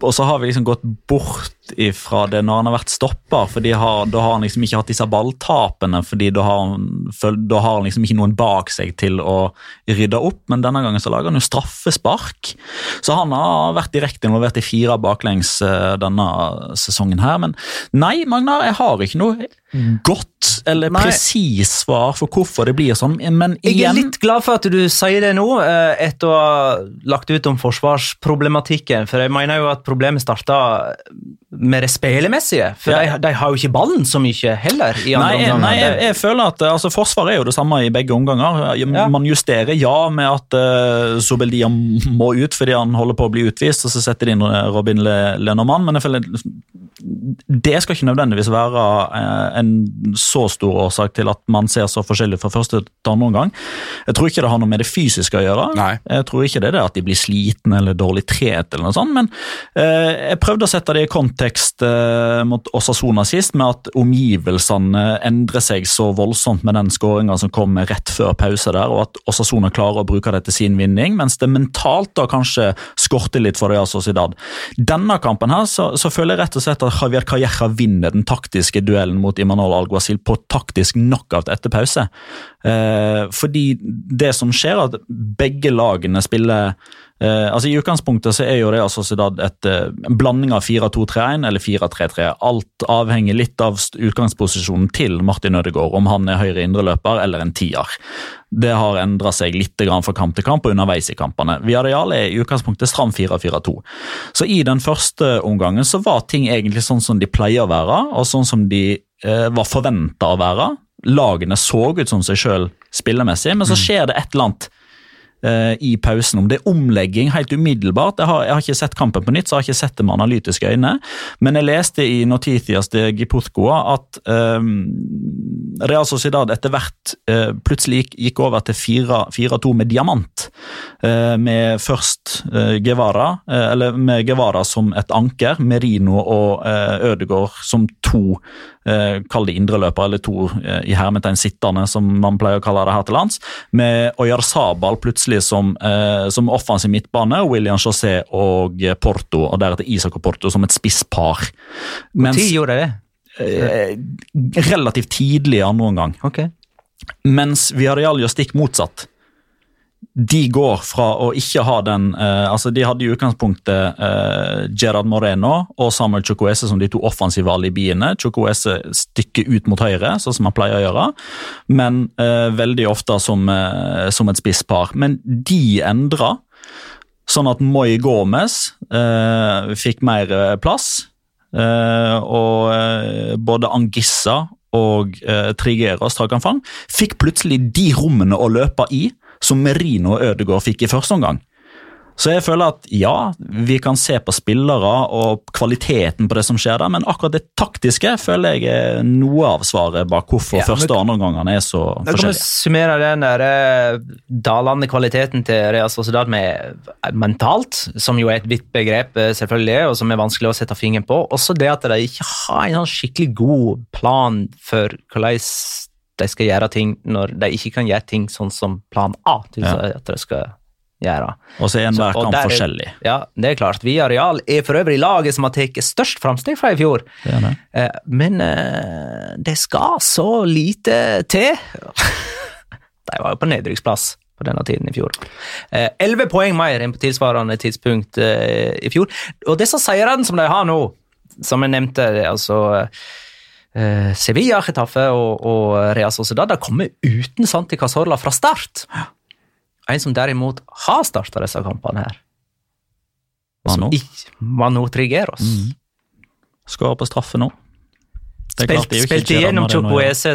og så har vi liksom gått bort ifra det når han har vært stopper, for da har han liksom ikke hatt disse balltapene, fordi da har, han, da har han liksom ikke noen bak seg til å rydde opp, men denne gangen så lager han jo straffespark. Så han har vært direkte involvert i fire baklengs eh, denne sesongen her, men nei, Magnar, jeg har ikke noe godt eller presis svar for hvorfor det blir sånn, men Jeg er litt glad for at du sier det nå, eh, etter å ha lagt ut om forsvarsproblematikken. For jeg mener jo at problemet starta med det spillemessige. For Ja. de, de har jo ikke ballen så mye heller i andre Nei, omganger. nei jeg, jeg føler at altså, Forsvaret er jo det samme i begge omganger. Man justerer ja med at uh, Sobeldia må ut fordi han holder på å bli utvist, og så setter de inn eh, Robin Le Lenormand. Men jeg føler det skal ikke nødvendigvis være eh, en så stor årsak til at man ser så forskjellig fra første til andre omgang. Jeg tror ikke det har noe med det fysiske å gjøre. Nei. Jeg tror ikke det er det at de blir slitne eller dårlig trent, eller noe sånt, men eh, jeg prøvde å sette det i kontekst eh, mot Osasona sist, med at omgivelsene endrer seg så voldsomt med den skåringa som kom rett før pause der, og at Osasona klarer å bruke det til sin vinning, mens det mentalt da kanskje skorter litt for Real Sociedad. Denne kampen her så, så føler jeg rett og slett at Javier Calleja vinner den taktiske duellen mot Imanol Alguacil på taktisk knockout etter pause. Eh, fordi det som skjer, er at begge lagene spiller eh, altså I utgangspunktet så er jo Real Sociedad et, eh, en blanding av 4-2-3-1 eller 4-3-3. Alt avhenger litt av utgangsposisjonen til Martin Ødegaard, om han er høyre indreløper eller en tier. Det har endra seg litt fra kamp til kamp og underveis i kampene. Viareal er i utgangspunktet stram 4-4-2. Så i den første omgangen så var ting egentlig sånn som de pleier å være, og sånn som de var forventa å være. Lagene så ut som seg sjøl spillemessig, men så skjer det et eller annet uh, i pausen. Om det er omlegging helt umiddelbart. Jeg har, jeg har ikke sett kampen på nytt, så jeg har ikke sett det med analytiske øyne. Men jeg leste i Notitias de Gipuzkoa at um, Real Sociedad etter hvert uh, plutselig gikk, gikk over til 4 4-2 med diamant. Uh, med først Guevara, eller med Guevara som et anker, Merino og Ødegård som to eh, Kall det indreløpere, eller to eh, i hermetegn sittende, som man pleier å kalle det her til lands. Med Oyarzabal plutselig som, eh, som offensiv midtbane, William José og Porto, og deretter Isak og Porto som et spisspar. Når gjorde de det? eh, relativt tidlig i andre omgang. Okay. Mens Villarreal gjør stikk motsatt. De går fra å ikke ha den eh, altså De hadde i utgangspunktet eh, Gerard Moreno og Samuel Chocoese som de to offensive alibiene. Chocoese stykker ut mot høyre, sånn som han pleier å gjøre, men eh, veldig ofte som, eh, som et spisspar. Men de endra, sånn at Moi Gomez eh, fikk mer eh, plass. Og både Angissa og eh, Trigueros Trakanfang fikk plutselig de rommene å løpe i som Merino og Ødegaard fikk i første omgang. Så jeg føler at ja, vi kan se på spillere og kvaliteten på det som skjer der, men akkurat det taktiske føler jeg er noe av svaret bak hvorfor Ja, første og andre omgangene er så Da kan vi summere den der eh, dalende kvaliteten til Real Sociedad med eh, mentalt, som jo er et vidt begrep, eh, selvfølgelig, og som er vanskelig å sette fingeren på. Også det at de ikke har en sånn skikkelig god plan for hvordan de skal gjøre ting når de ikke kan gjøre ting sånn som plan A til Ja. at de skal gjøre. Og så er enhver kamp der er- forskjellig. Ja, det er klart. Vi Areal er for øvrig laget som har tatt størst framsteg fra i fjor. Det det. Eh, Men eh, det skal så lite til. De var jo på nedrykksplass på denne tiden i fjor. Eh, Elleve poeng mer enn på tilsvarende tidspunkt eh, i fjor. Og disse seirene som de har nå, som jeg nevnte, altså eh, Sevilla, Getafe og, og Real Sociedad, de kommer uten Santi Cazorla fra start. En som derimot har starta disse kampene her. Mano. Mano ikke- Mm. Trigueros. Skårer på straffe nå. Spilte Spilt, igjennom å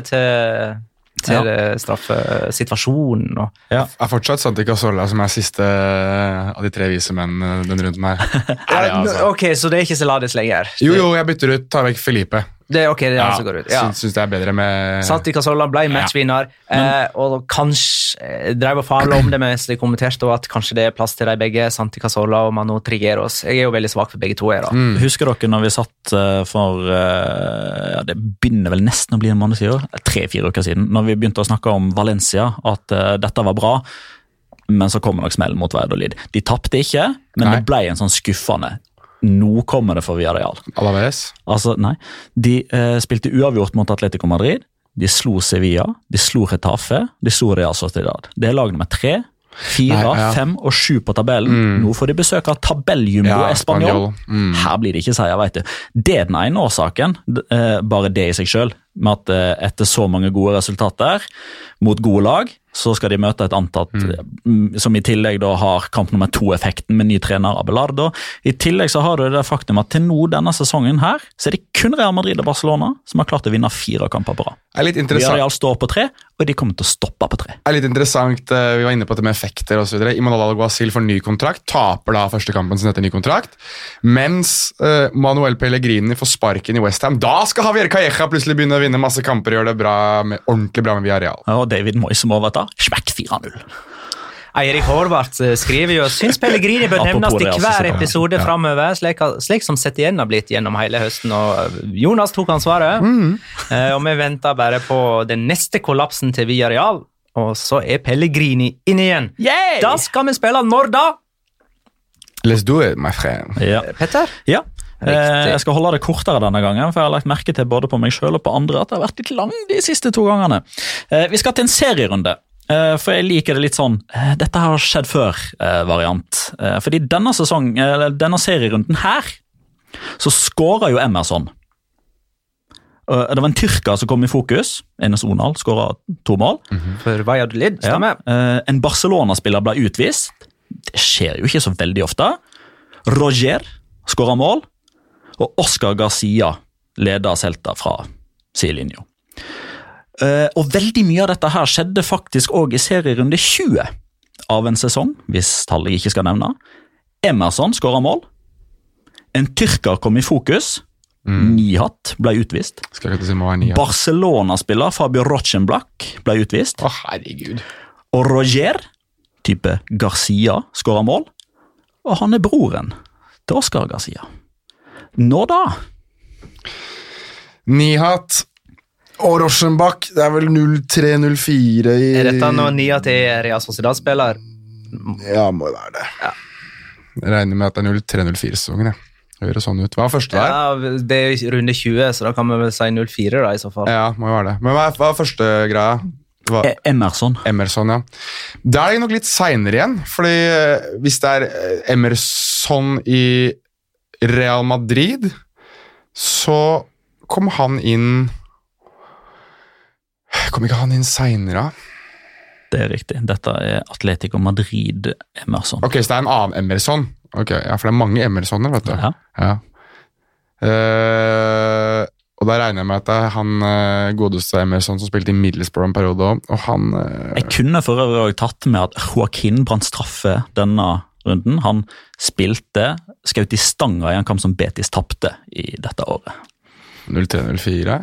til, til ja. straffesituasjonen. Og, Ja. Er fortsatt Santi Casolla som er siste eh, av de tre vise menn eh, denne runden her. Er altså. Ok, så det er ikke Celades lenger? Jo, jo, jeg bytter ut, tar vekk Felipe. Det er ok, det er han som går ut. Ja. Syns, syns det er bedre med Santi Casola ble matchvinner, eh, og kanskje eh, drev og fabla om det mens de kommenterte, og at kanskje det er plass til de begge, Santi Casola og Mano Trigeros. Jeg er jo veldig svak for begge to. Jeg, da. Mm. Husker dere når vi satt eh, for eh, ja, Det begynner vel nesten å bli en måned siden, tre-fire uker siden, når vi begynte å snakke om Valencia, at uh, dette var bra. Men så kommer nok smellen mot Valladolid. De tapte ikke, men Nei. det ble en sånn skuffende Nå kommer det for Villarreal. Alaves. Altså, nei. De eh, spilte uavgjort mot Atletico Madrid. De slo Sevilla, de slo Retafe, de slo Real Sociedad. Det er lag nummer tre, fire, Nei, ja. fem og sju på tabellen. Nå får de besøk av tabelljumbo Ja, Español. Mm. Her blir det ikke seier, veit du. Det er den ene årsaken, eh, bare det i seg sjøl. Med at eh, etter så mange gode resultater mot gode lag, så skal de møte et antatt mm, som i tillegg da har kamp nummer to-effekten med ny trener Abelardo. I tillegg så har du det faktum at til nå denne sesongen her, så er det kun Real Madrid og Barcelona som har klart å vinne fire kamper på rad. Villarreal står på tre, og de kommer til å stoppe på tre. Det er litt interessant, eh, Vi var inne på det med effekter osv. Imanol Alguacil får ny kontrakt, taper da første kampen sin etter ny kontrakt. Mens eh, Manuel Pellegrini får sparken i Westham. Da skal Javier Calleja plutselig begynne å vinne masse kamper og gjør det bra med, ordentlig bra med Villarreal. Og David Moyes som overtar. Smekk 4-0. Eirik Horvath eh, skriver jo syns Pellegrini bør nevnes i altså, hver episode framover, slik, slik som sett igjen har blitt gjennom hele høsten. og eh, Jonas tok ansvaret, Mm. og vi venter bare på den neste kollapsen til Villarreal. Og så er Pellegrini inne igjen. Da skal vi spille når da, Let's do it, my friend. Ja. Petter? Ja. Riktig. Eh, jeg skal holde det kortere denne gangen, for jeg har lagt merke til både på meg selv og på andre at det har vært litt lang de siste to gangene. Eh, vi skal til en serierunde, eh, for jeg liker det litt sånn dette har skjedd før-variant. Fordi denne, sesong, eller denne serierunden her, så skåra jo Emerson. Det var en tyrker som kom i fokus. Enes Onal skåra to mål. For Valladolid, stemmer. Ja. En Barcelona-spiller ble utvist. Det skjer jo ikke så veldig ofte. Roger skåra mål, og Oscar Garcia leda Celta fra sidelinja. Eh, og veldig mye av dette her skjedde faktisk òg i serierunde 20 av en sesong, hvis tallet jeg ikke skal nevne. Emerson skåra mål. En tyrker kom i fokus. Nihat ble utvist. Si. Barcelona-spiller Fabio Rochenblach ble utvist. Å, herregud. Og Roger, type Garcia, skåra mål. Og han er broren til Oscar Garcia. Nå da? Nihat og Rosenbach. Det er vel 03-04 i Er dette når Nihat er Real Sociedad-spiller? Ja, må jo være det. Jeg regner med at det er 03-04-sesongen. jeg. Høres sånn ut. Hva er første der? Ja, det er runde 20, så da kan vi vel si 04 da, i så fall. Ja, må jo være det. Men hva er, hva er første greia? Hva? E- Emerson. Emerson, ja. Da er det nok litt seinere igjen. fordi eh, hvis det er eh, Emerson i Real Madrid, så kom han inn Kom ikke han inn seinere? Det er riktig. Dette er Atletico Madrid Emerson. Ok, så det er en annen Emerson. Ok, ja, For det er mange Emersoner, vet du. Ja. Ja. Uh, og da regner jeg med at det er han uh, godeste Emerson som spilte i Middlesbrough en periode òg, og han eh, Jeg kunne for øvrig tatt med at Joaquin brant straffe denne runden. Han spilte, skjøt i stanga i en kamp som Betis tapte i dette året. 03-04.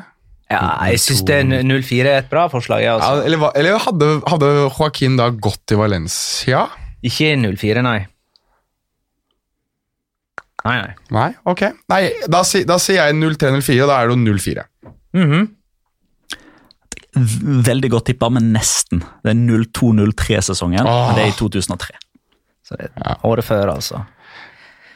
Ja, jeg syns 04 er et bra forslag. Ja, altså. eller eller hadde, hadde Joaquin da gått til Valencia? Ikke 04, nei. Nei, nei. Nei, ok. Nei, da, si, da sier jeg 03-04, og da er det jo 04. Mm -hmm. Veldig godt tippa, men nesten. Det er 02-03-sesongen. Åh. men Det er i 2003. Så det er året før, altså.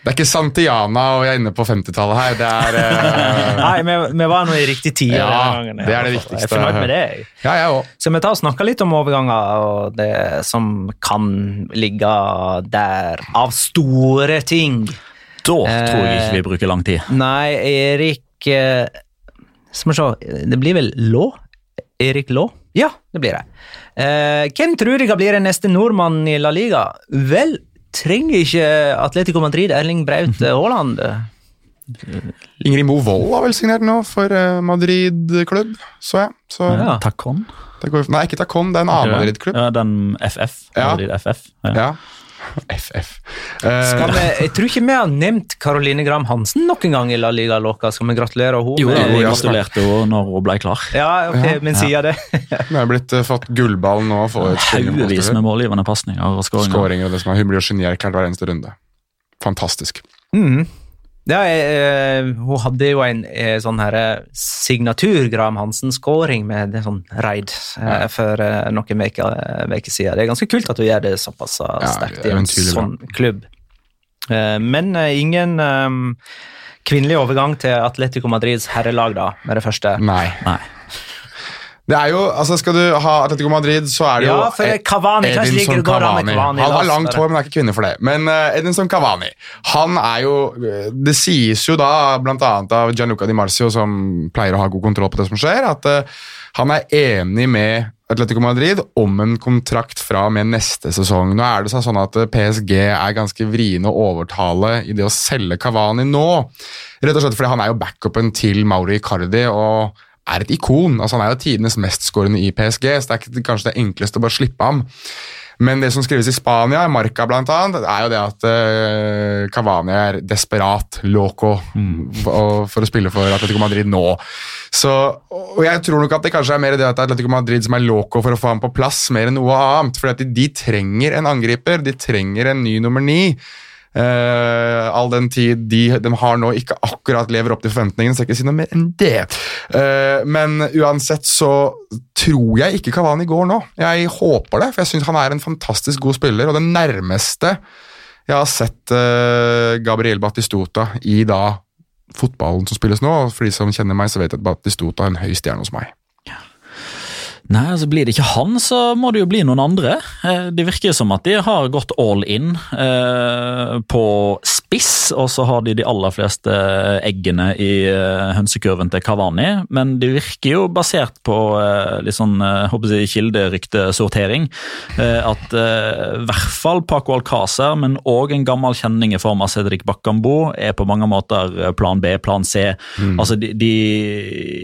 Det er ikke Santiana og jeg er inne på 50-tallet her. Det er uh... Nei, vi, vi var nå i riktig tid. Ja, gangen, det er det viktigste. Jeg er fornøyd med det. jeg. Ja, jeg også. Så vi tar og snakker litt om overganger og det som kan ligge der av store ting. Da tror jeg ikke vi bruker lang tid. Nei, Erik eh, Skal vi se, det blir vel Lå? Erik Lå? Ja, det blir det. Eh, hvem tror dere blir den neste nordmannen i La Liga? Vel, trenger ikke Atletico Madrid Erling Braut Haaland? Ingrid Mo Wold har vel signert nå for eh, Madrid-klubb, så jeg. Så Ja. Takon. nei, ikke Tacon, det er en annen Madrid-klubb. Ja, den FF. Ja. Madrid FF. Ja. Ja. FF. Uh, Skal vi, jeg tror ikke vi har nevnt Caroline Gram Hansen noen gang i La Liga Loca. Skal vi gratulere henne? Jo, vi jeg gratulerte henne når hun ble klar. Ja, ok, men sier det. Hun har blitt uh, fått gullball nå. Haugevis med målgivende pasninger og skåringer. skåringer. det som er, Hun blir jo genierklært hver eneste runde. Fantastisk. Mm. Ja, eh, hun hadde jo en eh, sånn her eh, signatur Graham Hansen-skåring med en sånn raid eh, for eh, noen uker siden. Det er ganske kult at hun gjør det såpass eh, Ja, sterkt i en sånn klubb. Men ingen kvinnelig overgang til Atletico Madrids herrelag, da, med det første. Nei. Nei. Det er jo, altså Skal du ha Atletico Madrid, så er det jo Ja, for Cavani, Edinson Cavani, Han har langt hår, men er ikke kvinne for det. Men uh, Edinson Cavani han er jo Det sies jo da, annet av Gianluca Di Marcio, som pleier å ha god kontroll på det som skjer, at uh, han er enig med Atletico Madrid om en kontrakt fra og med neste sesong. Nå er det sånn at eh, PSG er ganske vriene å overtale i det å selge Cavani nå. Rett og slett fordi han er jo backupen til Mauri Icardi og er et ikon. altså Han er jo tidenes mestskårende i PSG, så det er ikke kanskje det enkleste å bare slippe ham. Men det som skrives i Spania, i Marca annet, er jo det at uh, Cavani er desperat, loco, for, for å spille for Atletico Madrid nå. Så, og jeg tror nok at det kanskje er mer det at Atletico Madrid som er loco for å få ham på plass, mer enn noe annet. For de, de trenger en angriper, de trenger en ny nummer ni. Eh, all den tid de, de har nå ikke akkurat lever opp til forventningene, skal ikke si noe mer enn det. Uh, men uansett så tror jeg ikke Kavani går nå. Jeg håper det, for jeg syns han er en fantastisk god spiller, og det nærmeste jeg har sett uh, Gabriel Batistota i da fotballen som spilles nå, for de som kjenner meg, så vet jeg at Batistota er en høy stjerne hos meg. Nei, altså Blir det ikke han, så må det jo bli noen andre. Eh, Det virker som at de har gått all in eh, på spiss, og så har de de aller fleste eggene i eh, hønsekurven til Kavani. Men det virker jo basert på eh, litt sånn håper jeg, kilderyktesortering eh, at i hvert fall Paco Alcázar, men òg en gammel kjenning i form av Cedric Bakkambo, er på mange måter plan B, plan C. Altså, de, de,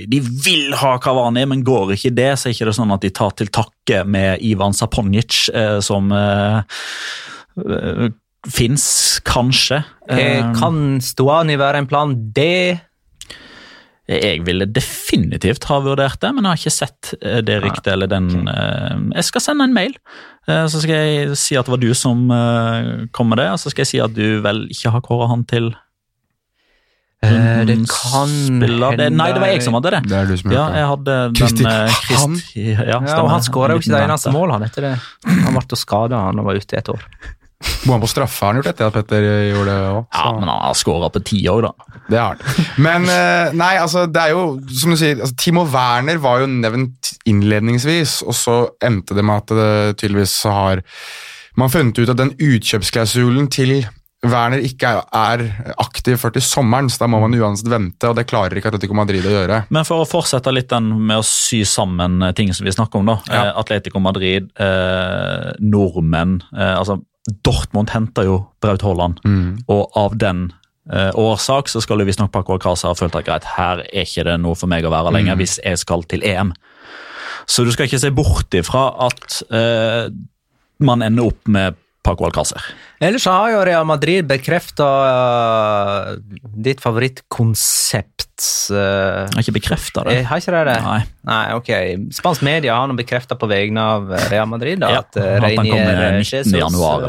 de vil ha Kavani, men går ikke det, så er ikke det sånn at de tar til takke med Ivan Saponic, eh, som eh, eh, fins, kanskje. Kan Stuani være en plan D? jeg ville definitivt ha vurdert det, men jeg har ikke sett det ryktet eller den Jeg skal sende en mail, så skal jeg si at det var du som kom med det, og så skal jeg si at du vel ikke har kåra han til Eh, det kan spiller. Det, nei, det var jeg som hadde det. Det er du som Ja, jeg hadde den Kristi eh, Han? Ja, Ja, og Han skåra jo ikke det eneste målet mål han etter det. Han ble skada han var ute i et år. Må han på straffe har han gjort etter at Petter gjorde det òg. Ja, men han har skåra på ti òg, da. Det har han. Men eh, nei, altså, det er jo som du sier, altså, Timo Werner var jo nevnt innledningsvis, og så endte det med at det tydeligvis har man funnet ut at den utkjøpsklausulen til Werner ikke er, aktiv før til sommeren, så da må man uansett vente, og det klarer ikke Atletico Madrid å gjøre. Men for å fortsette litt den med å sy sammen eh, ting som vi snakker om, da. Ja. Eh, Atletico Madrid, eh, nordmenn eh, altså Dortmund henter jo Braut Haaland, og av den eh, årsak så skal jo visstnok Paco Alcázar ha følt at greit, her er ikke det noe for meg å være lenger hvis jeg skal til EM. Så du skal ikke se bort ifra at eh, man ender opp med Paco Alcácer. Ellers har jo Real Madrid bekrefta ditt favorittkonsept. Uh, Jeg har ikke bekrefta det. har ikke det det? Nei. Nei, ok. Spansk media har nå bekrefta på vegne av Real Madrid da, Ja, at uh, Reinier 19. Jesus januar.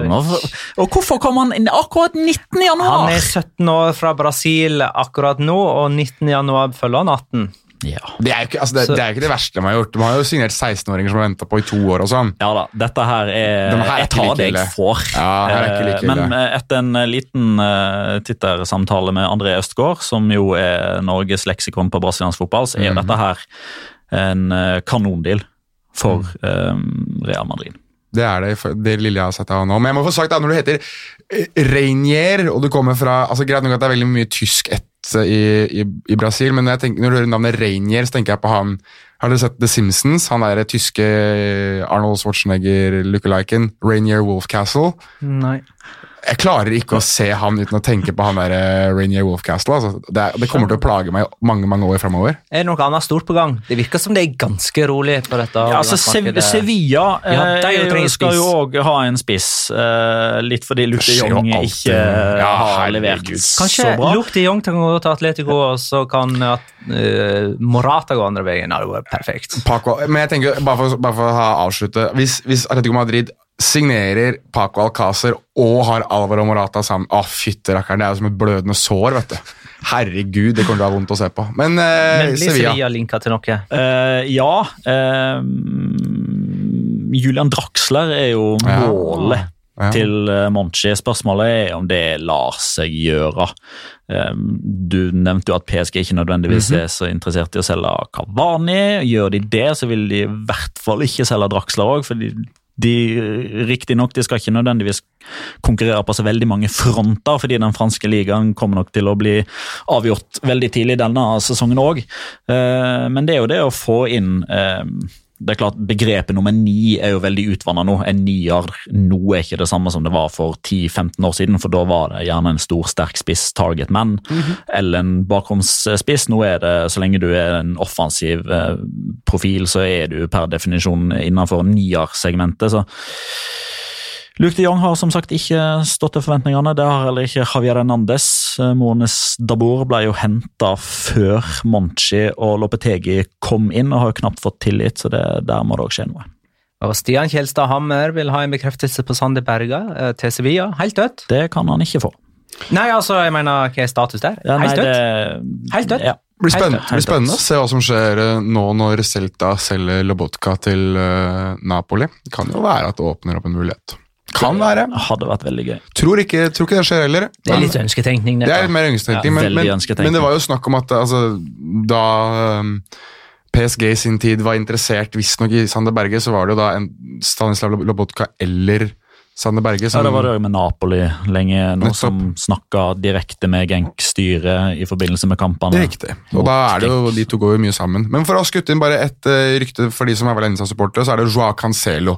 Og hvorfor kom han inn akkurat 19. januar? Han er 17 år fra Brasil akkurat nå, og 19. januar følger han 18. Ja. Det er jo ikke, altså, det, det er ikke det verste de har gjort. De har jo signert 16-åringer som har venta på i to år og sånn. Ja da, dette her er De her er Jeg tar like det jeg får. Ja, her er ikke like Eh, Men eh, etter en eh, liten uh, tittersamtale med André Østgaard, som jo er Norges leksikon på brasiliansk fotball, så er jo Mhm. dette her en uh, kanondeal for eh, Real Madrid. Det er det, det lille jeg har sett av nå. Men jeg må få sagt da, når du heter Reinier, og du kommer fra altså Greit nok at det er veldig mye tysk i, i, i Brasil, men når, tenker, når du hører navnet Reinier, så tenker jeg på han Har dere sett The Simpsons? Han er tyske Arnold Schwarzenegger lookaliken. Rainier Wolfcastle. Nei. Jeg klarer ikke å se han uten å tenke på han der eh, Rainier Wolfcastle. Altså. Det, det kommer til å plage meg mange mange år framover. Er det noe annet stort på gang? Det virker som det er ganske rolig på dette. Ja, altså, Sevilla Ja, eh, de jo skal jo òg ha en spiss. uh, litt fordi Lutte de Jong ikke ikke Ja, har levert Kanskje så bra. Luke de Jong kan gå til Atletico, og så kan eh, Morata gå andre veien. Det hadde vært perfekt. Paco, men jeg tenker, bare for, bare for å avslutte Hvis, hvis Atletico Madrid signerer Paco Alcácer og har Alvaro Morata sammen Å, fytterakkeren, det er jo som et blødende sår, vet du. Herregud, det kommer til å være vondt å se på. Men, eh, Men blir Sevilla Sevilla linka til noe? Uh, ja. Uh, Julian Draxler er jo Ja. målet Ja. til eh, Monchi. Spørsmålet er om det lar seg gjøre. Du nevnte jo at PSG ikke nødvendigvis Mhm. er så interessert i å selge Cavani. Gjør de det, så vil de i hvert fall ikke selge Draxler òg. for de, Riktignok, de skal ikke nødvendigvis konkurrere på så veldig mange fronter, fordi den franske ligaen kommer nok til å bli avgjort veldig tidlig denne sesongen òg. Men det er jo det å få inn eh, det er klart, Begrepet nummer ni er jo veldig utvanna nå. En nier nå er ikke det samme som det var for 10-15 år siden, for da var det gjerne en stor, sterk spiss, target man, eller en bakromsspiss. Nå er det, så lenge du er en offensiv eh, profil, så er du per definisjon innenfor nier-segmentet. så Luke de Jong har som sagt ikke stått til forventningene. Det har heller ikke Javier Hernandez. Mones Dabur ble jo henta før Monchi og Lopetegi kom inn, og har jo knapt fått tillit, så det, der må det òg skje noe. Og Stian Kjelstad Hammer vil ha en bekreftelse på Sander Berga eh, til Sevilla. Helt dødt? Det kan han ikke få. Nei, altså, jeg mener, hva er status der? Ja, nei, Helt dødt? det- Helt dødt? Ja. Blir spennende, blir spennende å se hva som skjer eh, nå når Celta selger Lobotka til eh, Napoli. Det kan jo være at det åpner opp en mulighet. Kan være. Hadde vært veldig gøy. Tror ikke, tror ikke det skjer heller. Det er litt ønsketenkning. Det er litt mer ønsketenkning, Ja, men, men, ønsketenkning. men det var jo snakk om at altså, da um, PSG i sin tid var interessert visstnok i Sander Berge, så var det jo da en Stanislav Lobotka eller Sander Berge Ja, det var det med Napoli lenge nå, som snakka direkte med Genk-styret i forbindelse med kampene. Riktig. Og da er det jo, De to går jo mye sammen. Men for å skutte inn bare et eh, rykte for de som er Valencia-supportere, så er det Joao Cancelo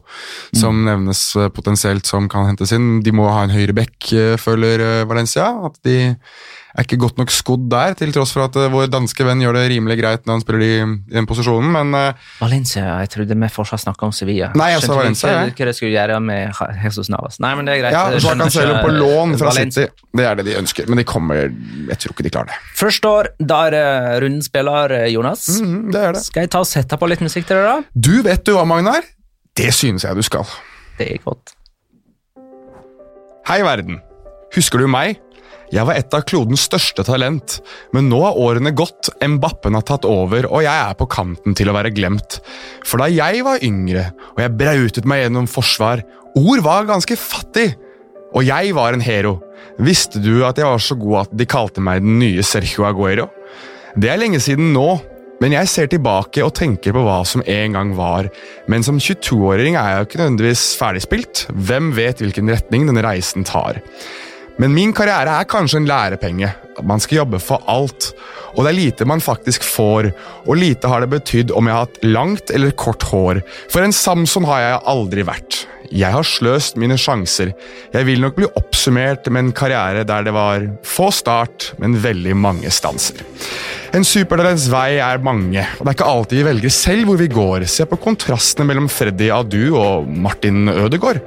som nevnes eh, potensielt som kan hentes inn. De må ha en høyre bekk, eh, føler Valencia. At de er ikke godt nok skodd der, til tross for at eh, vår danske venn gjør det rimelig greit når han spiller i, i den posisjonen. Men uh, Valencia, jeg trodde vi fortsatt snakka om Sevilla. Nei, jeg sa Valencia, ikke jeg. hva det skulle gjøre med Jesus Navas. Nei, men det er greit. ja, så kan selge på lån fra Valencia. City, det er det de ønsker. Men de kommer Jeg tror ikke de klarer det. Første år, da er det rundens spiller, eh, Jonas. Mhm, det er det. Skal jeg ta og sette på litt musikk til deg, da? Du vet du hva, Magnar? Det synes jeg du skal. Det er godt. Hei, verden. Husker du meg? Jeg var et av klodens største talent, men nå har årene gått, Mbappen har tatt over, og jeg er på kanten til å være glemt. For da jeg var yngre, og jeg brautet meg gjennom forsvar, ord var ganske fattig, og jeg var en hero. Visste du at jeg var så god at de kalte meg den nye Sergio Aguero? Det er lenge siden nå, men jeg ser tilbake og tenker på hva som en gang var. Men som 22-åring er jeg jo ikke nødvendigvis ferdigspilt. Hvem vet hvilken retning denne reisen tar? Men min karriere er kanskje en lærepenge. Man skal jobbe for alt. Og det er lite man faktisk får, og lite har det betydd om jeg har hatt langt eller kort hår. For en Samson har jeg aldri vært. Jeg har sløst mine sjanser. Jeg vil nok bli oppsummert med en karriere der det var få start, men veldig mange stanser. En supertalents vei er mange, og det er ikke alltid vi velger selv hvor vi går. Se på kontrastene mellom Freddy Adu og Martin Ødegaard.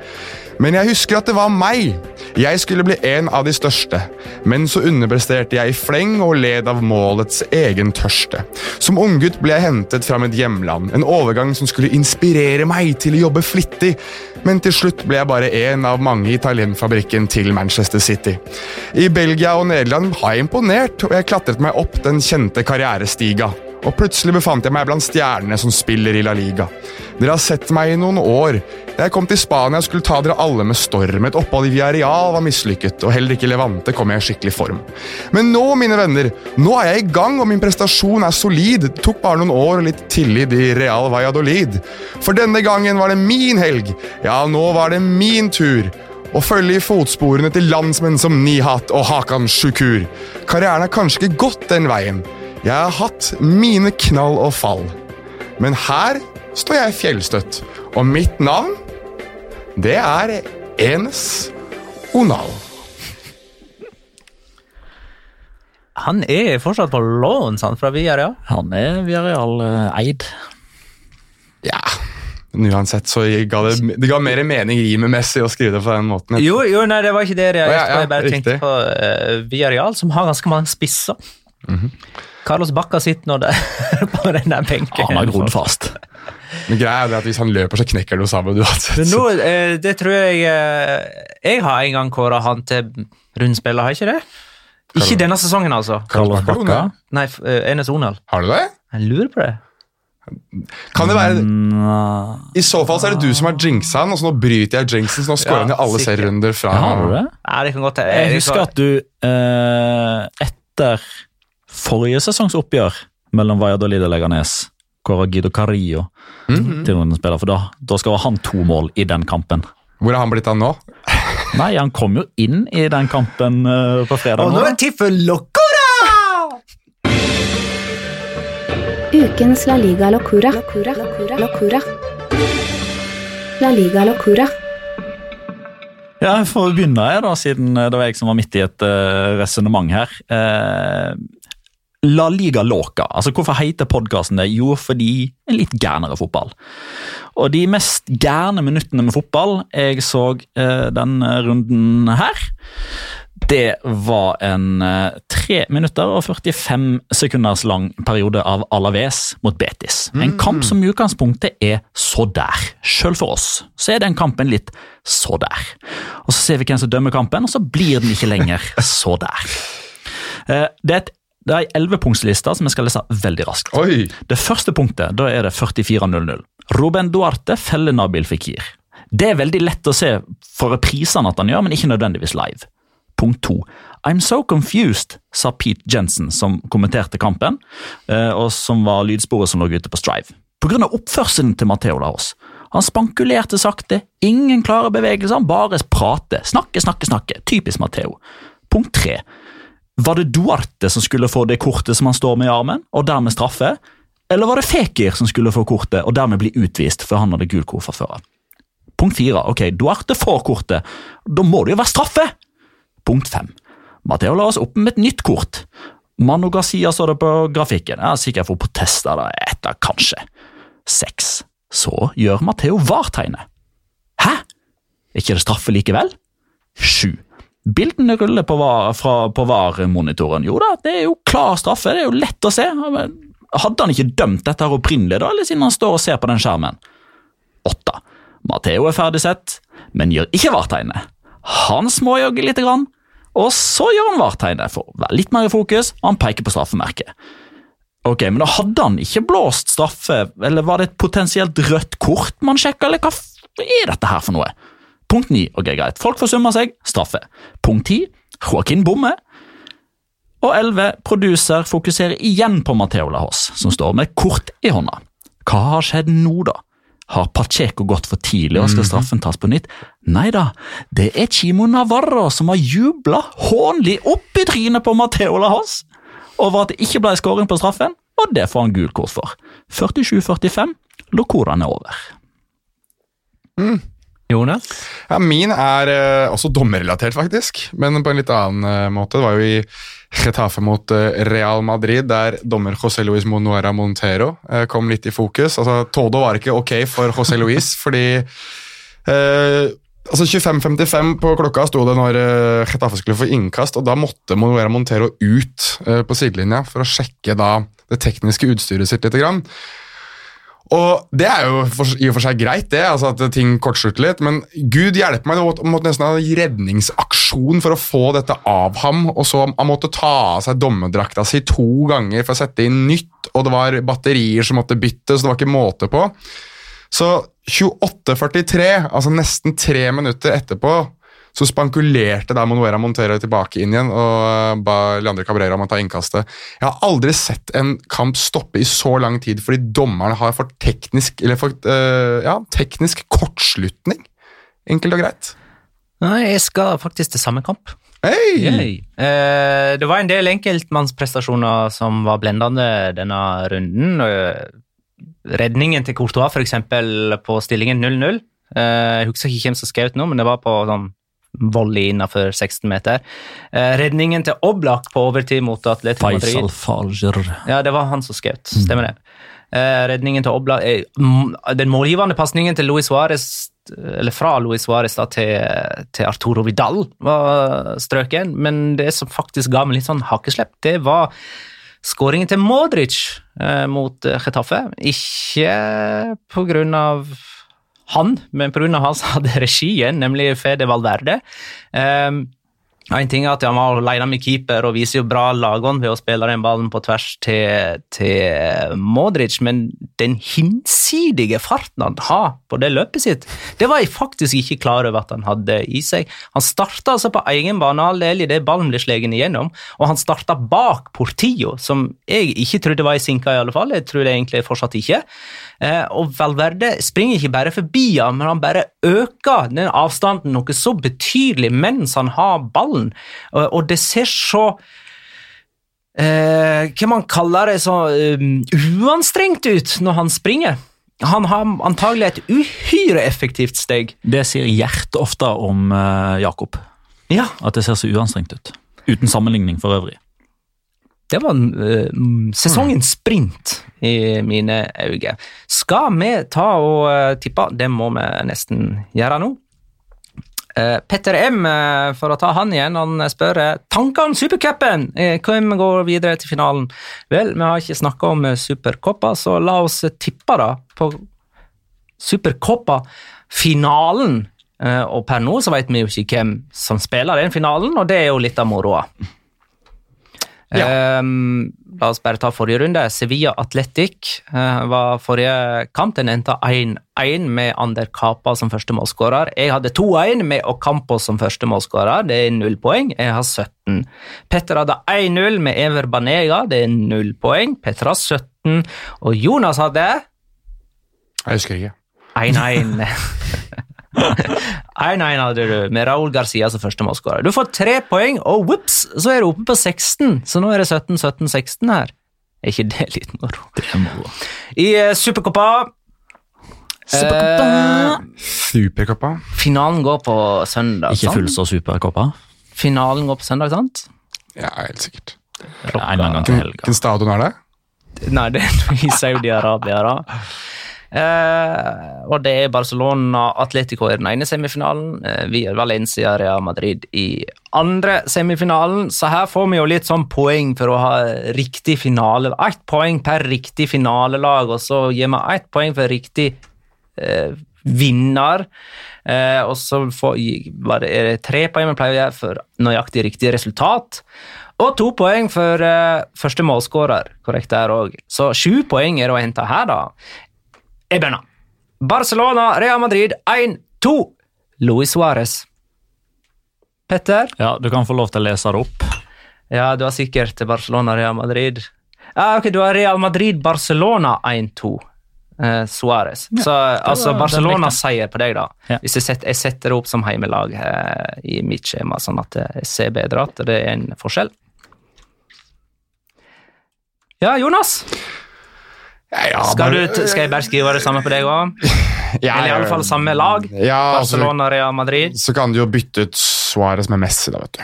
Men jeg husker at det var meg. Jeg skulle bli en av de største. Men så underpresterte jeg i fleng og led av målets egen tørste. Som unggutt ble jeg hentet fra mitt hjemland, en overgang som skulle inspirere meg til å jobbe flittig. Men til slutt ble jeg bare en av mange i talentfabrikken til Manchester City. I Belgia og Nederland har jeg imponert, og jeg klatret meg opp den kjente karrierestiga. Og plutselig befant jeg meg blant stjernene som spiller i La Liga. Dere har sett meg i noen år. Da jeg kom til Spania, skulle ta dere alle med storm. Et opphold i Villarreal var mislykket, og heller ikke Levante kom jeg i skikkelig form. Men nå, mine venner, nå er jeg i gang, og min prestasjon er solid. Det tok bare noen år og litt tillit i Real Valladolid. For denne gangen var det min helg. Ja, nå var det min tur. Å følge i fotsporene til landsmenn som Nihat og Hakan Shukur. Karrieren har kanskje ikke gått den veien. Jeg har hatt mine knall og fall, men her står jeg fjellstøtt. Og mitt navn, det er Enes Onal. Han er fortsatt på lån, sant, fra Villarreal? Han er Villarreal-eid. Eh, ja, Uansett så ga det, det ga mer mening rimemessig å skrive det på den måten. Jo, jo, nei, det var ikke det jeg, oh, ja, jeg bare tenkte på. Eh, uh, Villarreal, som har ganske mange spisser. Mm -hmm. Carlos Bacca sitter nå der på den der benken. Han har grodd fast. Men greia er det at hvis han løper, så knekker du jo sammen uansett. Men nå, eh, det tror jeg eh, Jeg har en gang kåra han til rundspiller, har jeg ikke det? Ikke denne sesongen, altså. Carlos Bacca. Nei, eh, Enes Onal. Har du det? Jeg lurer på det. Kan det være I så fall så er det du som har jinxa han, og så nå bryter jeg jinxen, så nå scorer Ja, han i alle serierunder fra Har du det? Nei, det kan godt hende. Jeg husker at du eh, etter forrige sesongs oppgjør mellom Valladolid og Leganes Coragido Guido mm -hmm. til noen spiller, for da, da skal han to mål i den kampen. Hvor er han blitt av nå? Nei, han kom jo inn i den kampen uh, på fredag. Og nå er det tid for Locora! Ukens La Liga Locura. Locura. Locura. Locura. La Liga Locura. Ja, For å begynne, jeg da, siden eh, det var jeg som var midt i et uh, resonnement her. Eh, La Liga Loca. Altså, Hvorfor heter podkasten det? Jo, fordi en litt gærnere fotball. Og de mest gærne minuttene med fotball jeg så eh, denne runden her, det var en eh, 3 minutter og 45 sekunders lang periode av Alaves mot Betis. En kamp som i utgangspunktet er så der. Sjøl for oss så er den kampen litt så der. Og så ser vi hvem som dømmer kampen, og så blir den ikke lenger så der. Eh, Det er et det er ei ellevepunktsliste som jeg skal lese veldig raskt. Oi! Det første punktet da er det 44.00. Ruben Duarte feller Nabil Fikir. Det er veldig lett å se for reprisene at han gjør, men ikke nødvendigvis live. Punkt to. I'm so confused, sa Pete Jensen, som kommenterte kampen, eh, og som var lydsporet som lå ute på Strive. På grunn av oppførselen til Matheo Laos. Han spankulerte sakte, ingen klare bevegelser, han bare prater. Snakke, snakke, snakke. Typisk Matheo. Punkt tre. Var det Duarte som skulle få det kortet som han står med i armen, og dermed straffe? Eller var det Fekir som skulle få kortet og dermed bli utvist, for han hadde gul kort før? Punkt fire. Ok, Duarte får kortet. Da må det jo være straffe! Punkt fem. Matheo la oss opp med et nytt kort. Mano Gazia så det på grafikken. Jeg er sikkert for protester da, etter, kanskje. Seks. Så gjør Matheo VAR-tegnet. Hæ? Er ikke det straffe likevel? Sju. Bildene ruller på VAR, fra, på VAR-monitoren. Jo da, det er jo klar straffe, det er jo lett å se. Hadde han ikke dømt dette her opprinnelig, da, eller siden han står og ser på den skjermen? Åtte. Matheo er ferdig sett, men gjør ikke VAR-tegnet. Han småjogger lite grann, og så gjør han VAR-tegnet for å være litt mer i fokus, og han peker på straffemerket. Ok, men da hadde han ikke blåst straffe, eller var det et potensielt rødt kort man sjekka, eller hva er dette her for noe? Punkt 9, ok greit, folk forsummer seg, straffe. Punkt 10, Joaquin Bomme. Og 11, produser fokuserer igjen på Matheo Lahos, som står med kort i hånda. Hva har skjedd nå da? Har Pacheco gått for tidlig og skal straffen tas på nytt? Nei da, det er Chimo Navarro som har jubla hånlig opp i trynet på Matheo Lahos over at det ikke ble skåring på straffen, og det får han gult kort for. 47-45, Locoraen er over. Jonas? Ja, min er uh, også dommerrelatert, faktisk, men på en litt annen uh, måte. Det var jo i Getafe mot uh, Real Madrid, der dommer José Luis Monuera Montero kom litt i fokus. Altså, Todo var ikke ok for José Luis, fordi altså 25.55 på klokka sto det når Getafe skulle få innkast, og da måtte Monuera Montero ut på sidelinja for å sjekke da det tekniske utstyret sitt litt. Og Det er jo for, i og for seg greit, det, altså at ting kortslutter litt, men gud hjelpe meg, det måtte, nesten ha en redningsaksjon for å få dette av ham. og så Han måtte ta av seg dommerdrakta si to ganger for å sette inn nytt, og det var batterier som måtte byttes, det var ikke måte på. Så 28.43, altså nesten tre minutter etterpå, så spankulerte da Monuera Montero tilbake inn igjen og eh, ba Leandre Cabrera om å ta innkastet. Jeg har aldri sett en kamp stoppe i så lang tid fordi dommerne har for teknisk, eller for, uh, ja, teknisk kortslutning. Enkelt og greit. Nei, jeg skal faktisk til samme kamp. Hei! Yay. Eh, det var en del enkeltmannsprestasjoner som var blendende denne runden. Eh, Redningen til Courtois, eksempel, på stillingen 0-0. Eh, jeg husker ikke hvem som skjøt nå, men det var på sånn volley innenfor 16 meter. Eh, redningen til Oblak på overtid mot Atletico Madrid. Faisal. Ja, det var han som skjøt. Stemmer det. Eh, redningen til Oblak eh, Den målgivende pasningen til Luis Suárez eller fra Luis Suárez til, til Arturo Vidal var strøken, men det som faktisk ga meg litt sånn hakeslepp, det var skåringen til Modric eh, mot Chetaffe. Ikke på grunn av han, men av han som hadde regien, nemlig Fede Valverde. Um, en ting er at han var alene med keeper og viser jo bra lagånd ved å spille den ballen på tvers til, til Modric, men den hinsidige farten han har på det løpet sitt, det var jeg faktisk ikke klar over at han hadde i seg. Han starta altså på egen banehalvdel idet ballen ble slegen igjennom, og han starta bak Portillo, som jeg ikke trodde var i sinka, i alle fall. Jeg tror det egentlig fortsatt ikke. Eh, og Valverde springer ikke bare forbi han, men han bare øker den avstanden noe så betydelig mens han har ballen, og, det ser så eh, Hva man kaller det så eh, uanstrengt ut når han springer. Han har antagelig et uhyre effektivt steg. Det sier Gjert ofte om eh, Jakob. Ja, At det ser så uanstrengt ut. Uten sammenligning for øvrig. Det var uh, sesongens sprint i mine øyne. Skal vi ta og uh, tippe? Det må vi nesten gjøre nå. Uh, Petter M, eh, for å ta han igjen, han spør eh, tanker om Supercupen. Eh, Hvem går videre til finalen? Vel, vi har ikke snakka om eh, Supercoppa, så la oss eh, tippe da på Supercoppa-finalen. Eh, Og per nå så vet vi jo ikke hvem som spiller den finalen, og det er jo litt av moroa. Ehm, la oss bare ta forrige runde. Sevilla Athletic eh, var forrige kamp. Den endte 1-1 med Ander Kapa som første målskårer. Jeg hadde 2-1 med Ocampo som første målskårer. Det er null poeng. Jeg har 17. Petter hadde 1-0 med Ever Banega. Det er null poeng. Petter har 17. Og Jonas hadde Jeg husker ikke. 1-1. 1-1 hadde du, med Raúl Garcia som første målskårer. Du får tre poeng, og whoops, så er du oppe på 16. Så nå er det 17-17-16 her. Er ikke det litt moro? Det er moro. I uh, Supercoppa eh, Supercuppa. Finalen går på søndag. Ikke full sant? så superkoppa. Finalen går på søndag, sant? Ja, helt sikkert. En gang til helga. Hvilken stadion er det? Nei, det er i Saudi-Arabia, da. Eh, og det er Barcelona Atletico i den ene semifinalen. Eh, vi er Valencia Real Madrid i andre semifinalen. Så her får vi jo litt sånn poeng for å ha riktig finale. Ett poeng per riktig finalelag, og så gir vi ett poeng for riktig eh, vinner. Eh, og så får, er det tre poeng vi pleier å gjøre for nøyaktig riktig resultat. Og to poeng for eh, første målskårer. Korrekt der òg. Så sju poeng er å hente her, da. Begynner. Barcelona, Real Madrid 1-2. Luis Suárez. Petter? Ja, du kan få lov til å lese det opp. Ja, du har sikkert Barcelona, Real Madrid. Ja, ok, Du har Real Madrid, Barcelona 1-2. Eh, Suárez. Så altså Barcelona-seier på deg, da. Ja. Hvis jeg, setter, jeg setter det opp som heimelag eh, i mitt skjema, sånn at jeg ser bedre at det er en forskjell. Ja, Jonas? Ja, Skal, du, skal jeg bare skrive det samme på deg òg? Ja, Eller iallfall samme lag? Ja, altså, Barcelona, Real Madrid. så kan du jo bytte ut Suárez med Messi, da, vet du.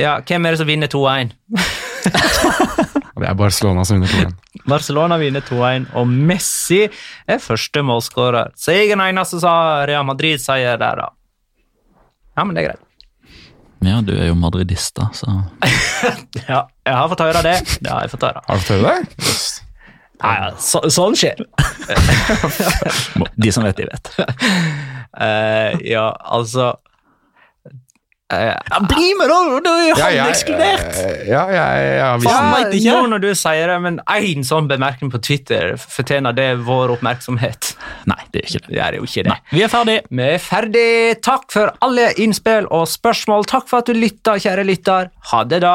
Ja, Hvem er det som vinner 2-1? Det er Barcelona som vinner 2-1. Barcelona vinner 2-1, og Messi er første målskårer. Så jeg er den eneste som har Real Madrid-seier der, da. Ja, men det er greit. Ja, du er jo madridist, da, så Ja, jeg har fått høre det. Det har jeg fått høre. Har du fått høre det? Yes. Nei, ja, så, sånn skjer. De som vet, de vet. Uh, ja, altså eh, ja, Bli med, da! Du er jo Ja, ja, ja, Ja, jeg, ja, hvis, Faen, vet ikke. Nå når du sier det, men én sånn bemerkning på Twitter fortjener det vår oppmerksomhet. Nei, det er ikke det. Det er jo ikke det. Vi er ferdig. Vi er ferdig. Takk for alle innspill og spørsmål. Takk for at du lytta, kjære lytter. Ha det, da.